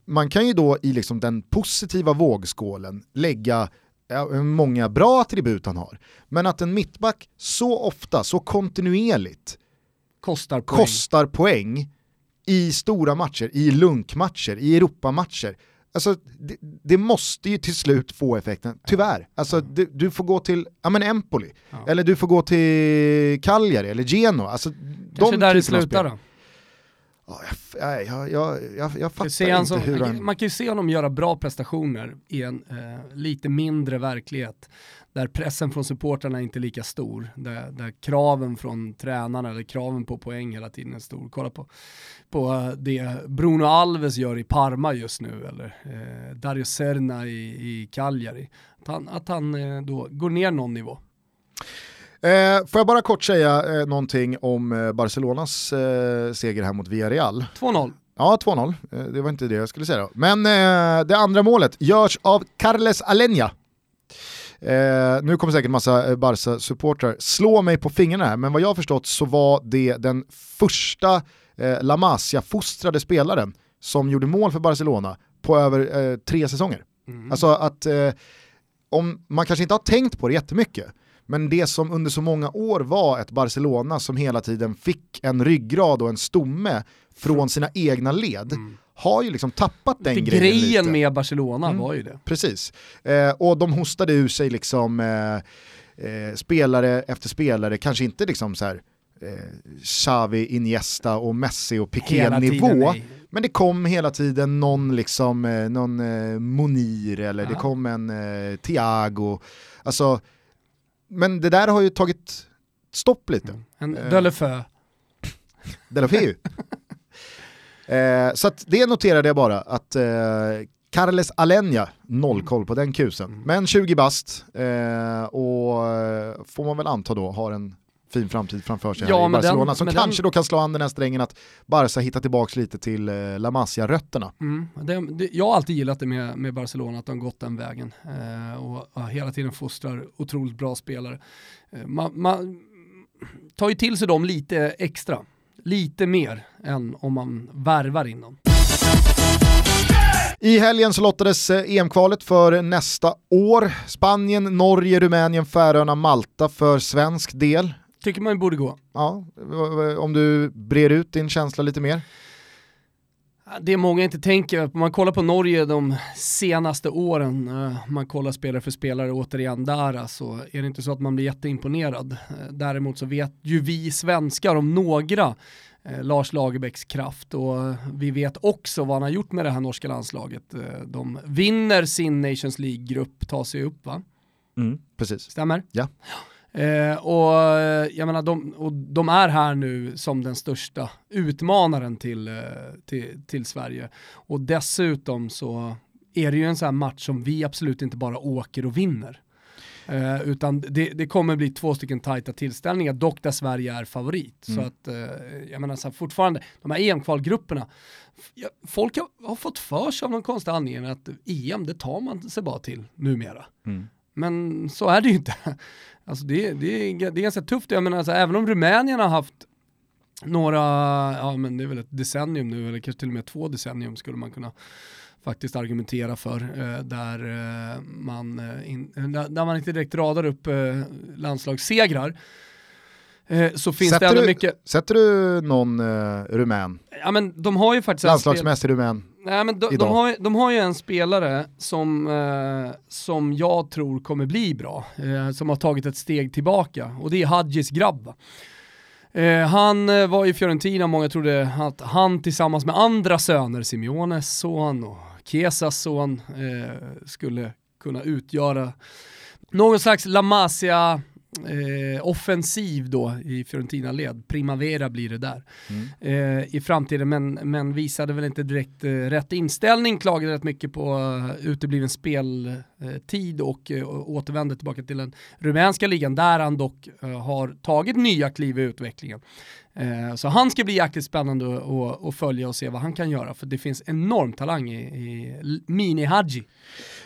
man kan ju då i liksom den positiva vågskålen lägga många bra attribut han har. Men att en mittback så ofta, så kontinuerligt kostar poäng, kostar poäng i stora matcher, i lunkmatcher, i Europamatcher. Alltså, det, det, måste ju till slut få effekten, tyvärr. Alltså, du, du får gå till ja, men Empoli, ja. eller du får gå till Cagliari eller Genoa. Alltså, Kanske de där det slutar då? Ja, jag, jag, jag, jag, fattar han inte som, hur han... Man kan ju se honom göra bra prestationer i en eh, lite mindre verklighet där pressen från supportrarna inte är lika stor, där, där kraven från tränarna eller kraven på poäng hela tiden är stor. Kolla på, på eh, det Bruno Alves gör i Parma just nu, eller eh, Dario Serna i, i Cagliari. Att han, att han eh, då går ner någon nivå. Eh, får jag bara kort säga eh, någonting om eh, Barcelonas eh, seger här mot Villarreal. 2-0. Ja, 2-0. Eh, det var inte det jag skulle säga då. Men eh, det andra målet görs av Carles Alenya. Eh, nu kommer säkert massa eh, Barca-supportrar slå mig på fingrarna här, men vad jag har förstått så var det den första eh, La Masia-fostrade spelaren som gjorde mål för Barcelona på över eh, tre säsonger. Mm. Alltså att, eh, om man kanske inte har tänkt på det jättemycket, men det som under så många år var ett Barcelona som hela tiden fick en ryggrad och en stomme från sina egna led, mm har ju liksom tappat den det grejen Grejen lite. med Barcelona mm. var ju det. Precis, eh, och de hostade ur sig liksom eh, eh, spelare efter spelare, kanske inte liksom så här eh, Xavi, Iniesta och Messi och Piqué-nivå. Men det kom hela tiden någon, liksom, eh, någon eh, Monir eller ja. det kom en eh, Thiago. Alltså, men det där har ju tagit stopp lite. Mm. En eh, Delefeu. Delefeu. Eh, så det noterade jag bara, att eh, Carles Alenya, noll koll på den kusen. Mm. Men 20 bast eh, och eh, får man väl anta då har en fin framtid framför sig ja, i Barcelona den, som kanske den... då kan slå an den här strängen att Barca hittar tillbaka lite till eh, La Masia-rötterna. Mm, det, det, jag har alltid gillat det med, med Barcelona, att de har gått den vägen eh, och, och hela tiden fostrar otroligt bra spelare. Eh, man, man tar ju till sig dem lite extra lite mer än om man värvar in dem. I helgen så lottades eh, EM-kvalet för nästa år. Spanien, Norge, Rumänien, Färöarna, Malta för svensk del. Tycker man borde gå. Ja, om du brer ut din känsla lite mer. Det många inte tänker, man kollar på Norge de senaste åren, eh, man kollar spelare för spelare återigen där, så alltså, är det inte så att man blir jätteimponerad. Eh, däremot så vet ju vi svenskar om några eh, Lars Lagerbäcks kraft och vi vet också vad han har gjort med det här norska landslaget. De vinner sin Nations League-grupp, tar sig upp va? Mm, precis. Stämmer? Ja. Eh, och jag menar, de, och de är här nu som den största utmanaren till, eh, till, till Sverige. Och dessutom så är det ju en sån här match som vi absolut inte bara åker och vinner. Eh, utan det, det, kommer bli två stycken tajta tillställningar, dock där Sverige är favorit. Mm. Så att, eh, jag menar så här, fortfarande, de här EM-kvalgrupperna, folk har, har, fått för sig av någon konstig anledning att EM, det tar man sig bara till numera. Mm. Men så är det ju inte. Alltså det, det, är, det är ganska tufft, jag menar alltså, även om Rumänien har haft några, ja men det är väl ett decennium nu, eller kanske till och med två decennium skulle man kunna faktiskt argumentera för, eh, där, eh, man, eh, in, där man inte direkt radar upp landslagssegrar. Eh, så finns sätter det ändå du, mycket... Sätter du någon eh, rumän? Ja men de har ju faktiskt... Landslagsmässig rumän? Nej, men de, de, har, de har ju en spelare som, eh, som jag tror kommer bli bra, eh, som har tagit ett steg tillbaka och det är Hadjis grabb. Eh, han eh, var i Fiorentina, många trodde att han tillsammans med andra söner, Simeones son och Kesas son, skulle kunna utgöra någon slags La Masia eh, offensiv då i Fiorentina-led. Primavera blir det där mm. eh, i framtiden, men, men visade väl inte direkt eh, rätt inställning, klagade rätt mycket på uh, utebliven speltid och uh, återvände tillbaka till den rumänska ligan, där han dock uh, har tagit nya kliv i utvecklingen. Så han ska bli jäkligt spännande att följa och se vad han kan göra, för det finns enorm talang i, i Mini Hadji.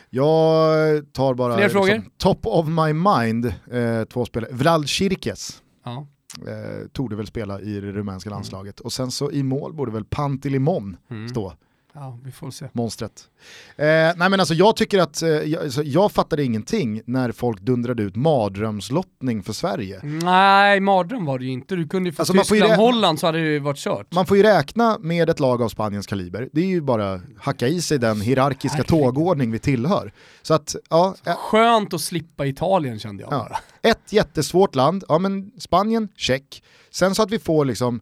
Jag tar bara Fler liksom, top of my mind, eh, två spelare. Vlad Cirkes. Ja. Eh, torde väl spela i det rumänska mm. landslaget. Och sen så i mål borde väl Pantilimon mm. stå. Ja, vi får se. Monstret. Eh, nej men alltså jag tycker att, eh, jag, alltså, jag fattade ingenting när folk dundrade ut mardrömslottning för Sverige. Nej, mardröm var det ju inte. Du kunde ju få alltså, Tyskland-Holland så hade det ju varit kört. Man får ju räkna med ett lag av Spaniens kaliber. Det är ju bara hacka i sig den hierarkiska Herregud. tågordning vi tillhör. Så att, ja, så Skönt att slippa Italien kände jag ja. Ett jättesvårt land, ja men Spanien, check. Sen så att vi får liksom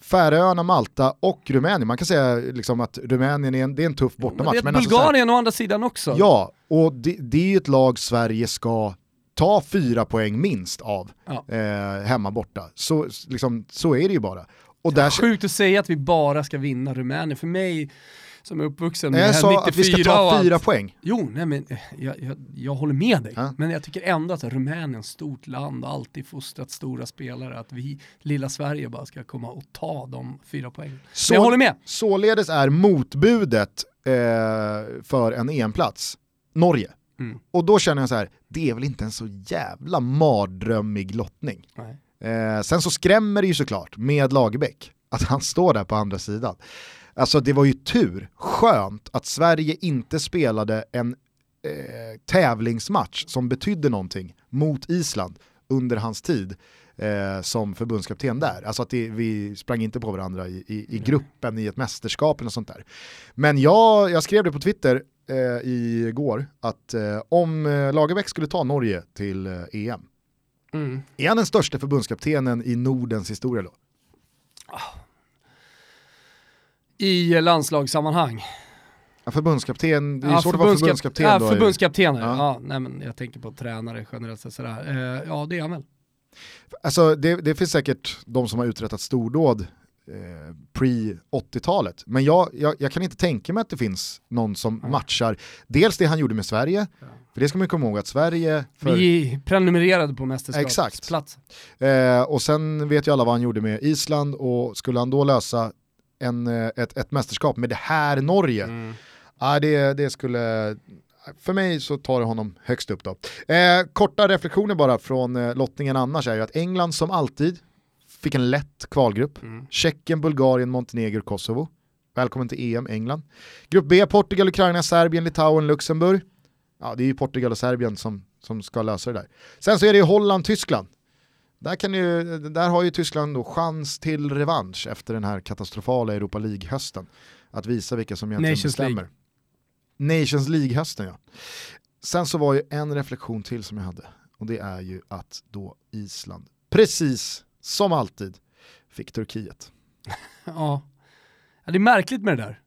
Färöarna, Malta och Rumänien. Man kan säga liksom att Rumänien är en, det är en tuff bortamatch. Men det är Bulgarien alltså å andra sidan också. Ja, och det, det är ju ett lag Sverige ska ta fyra poäng minst av ja. eh, hemma borta. Så, liksom, så är det ju bara. Och där... Sjukt att säga att vi bara ska vinna Rumänien. För mig som är uppvuxen med jag sa 94 att vi ska ta fyra poäng. Jo, nej men eh, jag, jag, jag håller med dig. Ja. Men jag tycker ändå att Rumänien stort land och alltid fostrat stora spelare. Att vi, lilla Sverige, bara ska komma och ta de fyra poängen. Så, men jag håller med. Således är motbudet eh, för en EM-plats Norge. Mm. Och då känner jag så här, det är väl inte en så jävla mardrömmig lottning. Eh, sen så skrämmer det ju såklart med Lagerbäck, att han står där på andra sidan. Alltså det var ju tur, skönt att Sverige inte spelade en eh, tävlingsmatch som betydde någonting mot Island under hans tid eh, som förbundskapten där. Alltså att det, vi sprang inte på varandra i, i, i gruppen i ett mästerskap eller sånt där. Men jag, jag skrev det på Twitter eh, igår att eh, om eh, Lagerbäck skulle ta Norge till eh, EM, mm. är han den största förbundskaptenen i Nordens historia då? Ah. I landslagssammanhang? Ja, förbundskapten, det är ja, svårt att vara förbundskapten ja, då. Förbundskaptener, ja. ja. nej, men jag tänker på tränare generellt sett sådär. Eh, ja det är han väl. Alltså det, det finns säkert de som har uträttat stordåd eh, pre-80-talet. Men jag, jag, jag, kan inte tänka mig att det finns någon som mm. matchar dels det han gjorde med Sverige, ja. för det ska man komma ihåg att Sverige... För... Vi prenumererade på mästerskapsplats. Eh, och sen vet ju alla vad han gjorde med Island och skulle han då lösa en, eh, ett, ett mästerskap med det här Norge, mm. ah, det, det skulle för mig så tar det honom högst upp då. Eh, korta reflektioner bara från eh, lottningen annars är ju att England som alltid fick en lätt kvalgrupp. Mm. Tjeckien, Bulgarien, Montenegro, Kosovo. Välkommen till EM, England. Grupp B, Portugal, Ukraina, Serbien, Litauen, Luxemburg. Ja, det är ju Portugal och Serbien som, som ska lösa det där. Sen så är det ju Holland, Tyskland. Där, kan ju, där har ju Tyskland då chans till revansch efter den här katastrofala Europa League-hösten. Att visa vilka som egentligen Nations bestämmer. League. Nations League-hösten ja. Sen så var ju en reflektion till som jag hade och det är ju att då Island, precis som alltid, fick Turkiet. ja. ja, det är märkligt med det där.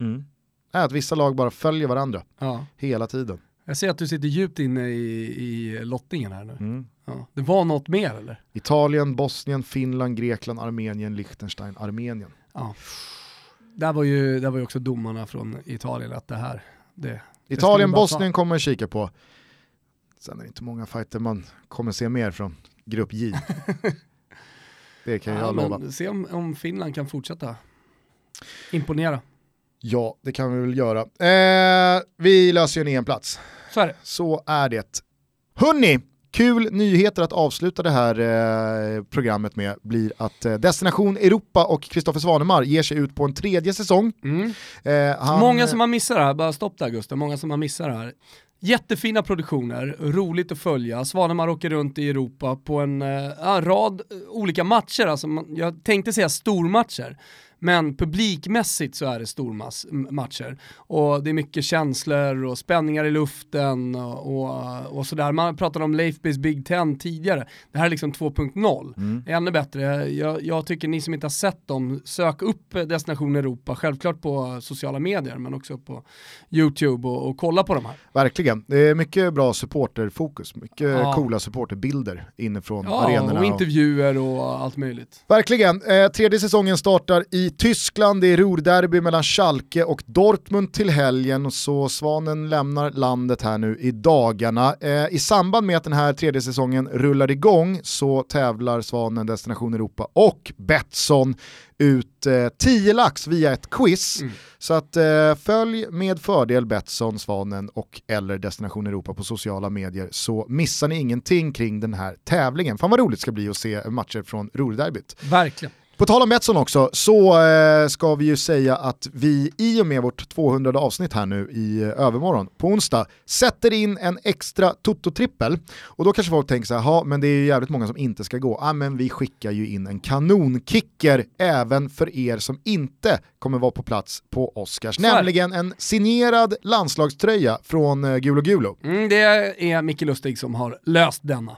Mm. att vissa lag bara följer varandra ja. hela tiden. Jag ser att du sitter djupt inne i, i lottningen här nu. Mm. Ja. Det var något mer eller? Italien, Bosnien, Finland, Grekland, Armenien, Liechtenstein, Armenien. Ja. Där var ju, där var ju också domarna från Italien att det här, det, Italien, Bosnien kommer man kika på. Sen är det inte många fighter man kommer se mer från grupp J. det kan ja, jag lova. Se om, om Finland kan fortsätta imponera. Ja, det kan vi väl göra. Eh, vi löser ju en EM-plats. Så är det. Så är det. Hörni, kul nyheter att avsluta det här eh, programmet med blir att eh, Destination Europa och Kristoffer Svanemar ger sig ut på en tredje säsong. Mm. Eh, han... Många som har missat det här, bara stopp där Gustav, många som har missat det här. Jättefina produktioner, roligt att följa. Svanemar åker runt i Europa på en eh, rad olika matcher, alltså, jag tänkte säga stormatcher. Men publikmässigt så är det stormatcher. Och det är mycket känslor och spänningar i luften och, och, och sådär. Man pratade om Leifbys Big Ten tidigare. Det här är liksom 2.0. Mm. Ännu bättre. Jag, jag, tycker ni som inte har sett dem, sök upp Destination Europa, självklart på sociala medier men också på YouTube och, och kolla på de här. Verkligen. Det är mycket bra supporterfokus, mycket ja. coola supporterbilder inifrån ja, arenorna. och intervjuer och allt möjligt. Verkligen. Eh, tredje säsongen startar i Tyskland, det är Ruhrderby mellan Schalke och Dortmund till helgen, så Svanen lämnar landet här nu i dagarna. Eh, I samband med att den här tredje säsongen rullar igång så tävlar Svanen Destination Europa och Betsson ut eh, 10 lax via ett quiz. Mm. Så att eh, följ med fördel Betsson, Svanen och eller Destination Europa på sociala medier så missar ni ingenting kring den här tävlingen. Fan vad roligt det ska bli att se matcher från Ruhrderbyt. Verkligen. På tal om Betsson också, så eh, ska vi ju säga att vi i och med vårt 200 avsnitt här nu i eh, övermorgon, på onsdag, sätter in en extra Toto-trippel. Och då kanske folk tänker så här, men det är ju jävligt många som inte ska gå. Ja, men vi skickar ju in en kanonkicker även för er som inte kommer vara på plats på Oscars. Nämligen en signerad landslagströja från eh, Gulo Gulo. Mm, det är Micke Lustig som har löst denna.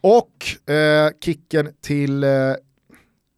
Och eh, kicken till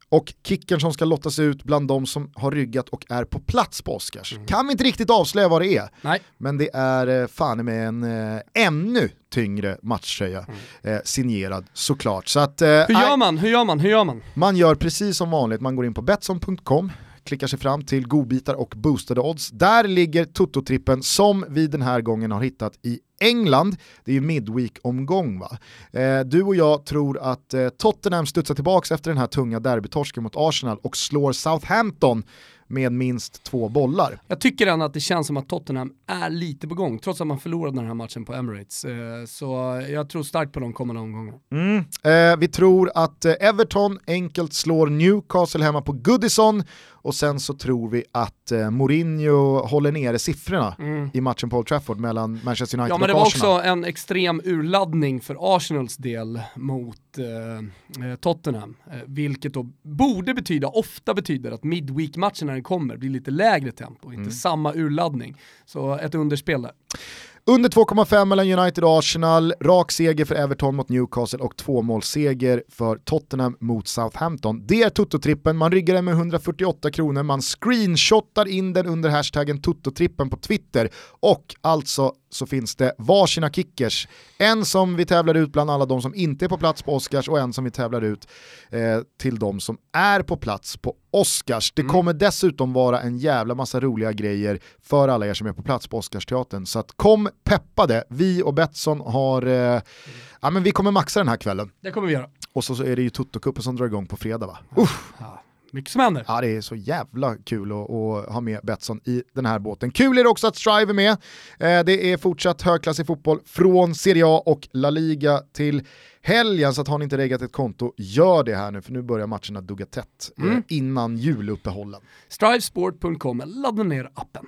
och kicken som ska lottas ut bland de som har ryggat och är på plats på Oscars. Mm. Kan vi inte riktigt avslöja vad det är, Nej. men det är eh, fan med en eh, ännu tyngre matchtröja, mm. eh, signerad såklart. Så att, eh, Hur gör man? Hur gör man? Hur gör man? Man gör precis som vanligt, man går in på Betsson.com, klickar sig fram till godbitar och boostade odds. Där ligger Toto-trippen som vi den här gången har hittat i England, det är ju Midweek-omgång va. Eh, du och jag tror att eh, Tottenham studsar tillbaka efter den här tunga derbytorsken mot Arsenal och slår Southampton med minst två bollar. Jag tycker ändå att det känns som att Tottenham är lite på gång, trots att man förlorade den här matchen på Emirates. Eh, så jag tror starkt på de kommande omgångarna. Mm. Eh, vi tror att eh, Everton enkelt slår Newcastle hemma på Goodison och sen så tror vi att eh, Mourinho håller nere siffrorna mm. i matchen på Old Trafford mellan Manchester United och Arsenal. Ja men det var också en extrem urladdning för Arsenals del mot eh, eh, Tottenham, eh, vilket då borde betyda, ofta betyder att midweek-matchen när den kommer blir lite lägre tempo, inte mm. samma urladdning. Så ett underspel där. Under 2,5 mellan United och Arsenal, rak seger för Everton mot Newcastle och tvåmålsseger för Tottenham mot Southampton. Det är Toto-trippen, man ryggar den med 148 kronor, man screenshotar in den under hashtaggen Toto-trippen på Twitter. Och alltså så finns det varsina kickers. En som vi tävlar ut bland alla de som inte är på plats på Oscars och en som vi tävlar ut eh, till de som är på plats på Oscars. Det mm. kommer dessutom vara en jävla massa roliga grejer för alla er som är på plats på Oscarsteatern. Så kom peppade, vi och Betsson har, eh, ja men vi kommer maxa den här kvällen. Det kommer vi göra. Och så, så är det ju Toto-cupen som drar igång på fredag va? Ja. Ja. Mycket som händer. Ja det är så jävla kul att, att, ha med Betsson i den här båten. Kul är det också att Strive är med. Eh, det är fortsatt högklassig fotboll från Serie A och La Liga till helgen, så att har ni inte reggat ett konto, gör det här nu för nu börjar matcherna dugga tätt eh, mm. innan juluppehållen. Strivesport.com, ladda ner appen.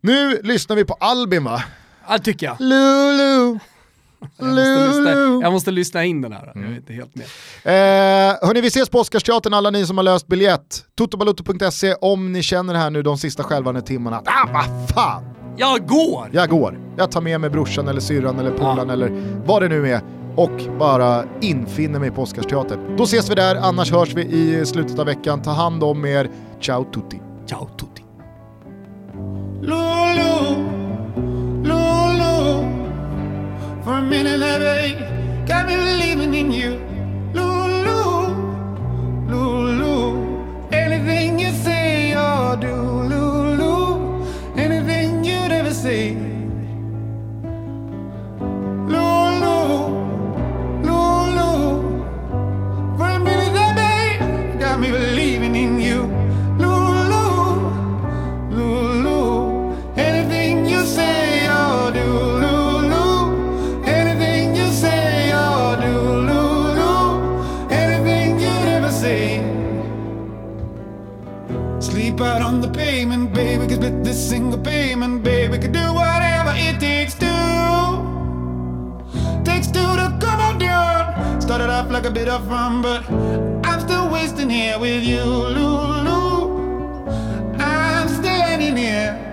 Nu lyssnar vi på Albin va? Ja, tycker jag. Lulu. Jag måste, lyssna, jag måste lyssna in den här, mm. jag är inte helt med. Eh, hörni, vi ses på Oscarsteatern alla ni som har löst biljett. Totobalotto.se om ni känner här nu de sista skälvande timmarna. Ah, vad fan! Jag går! Jag går. Jag tar med mig brorsan eller syrran eller polaren ja. eller vad det nu är och bara infinner mig på Oscarsteatern. Då ses vi där, annars hörs vi i slutet av veckan. Ta hand om er. Ciao tutti. Ciao tutti. Lulu, for a minute baby, got me believing in you. Lulu, Lulu, anything you say or do, Lulu, anything you'd ever say. Single payment, baby. Could do whatever it takes to. Takes two to come on down. Started off like a bit of fun, but I'm still wasting here with you, Lulu. I'm standing here.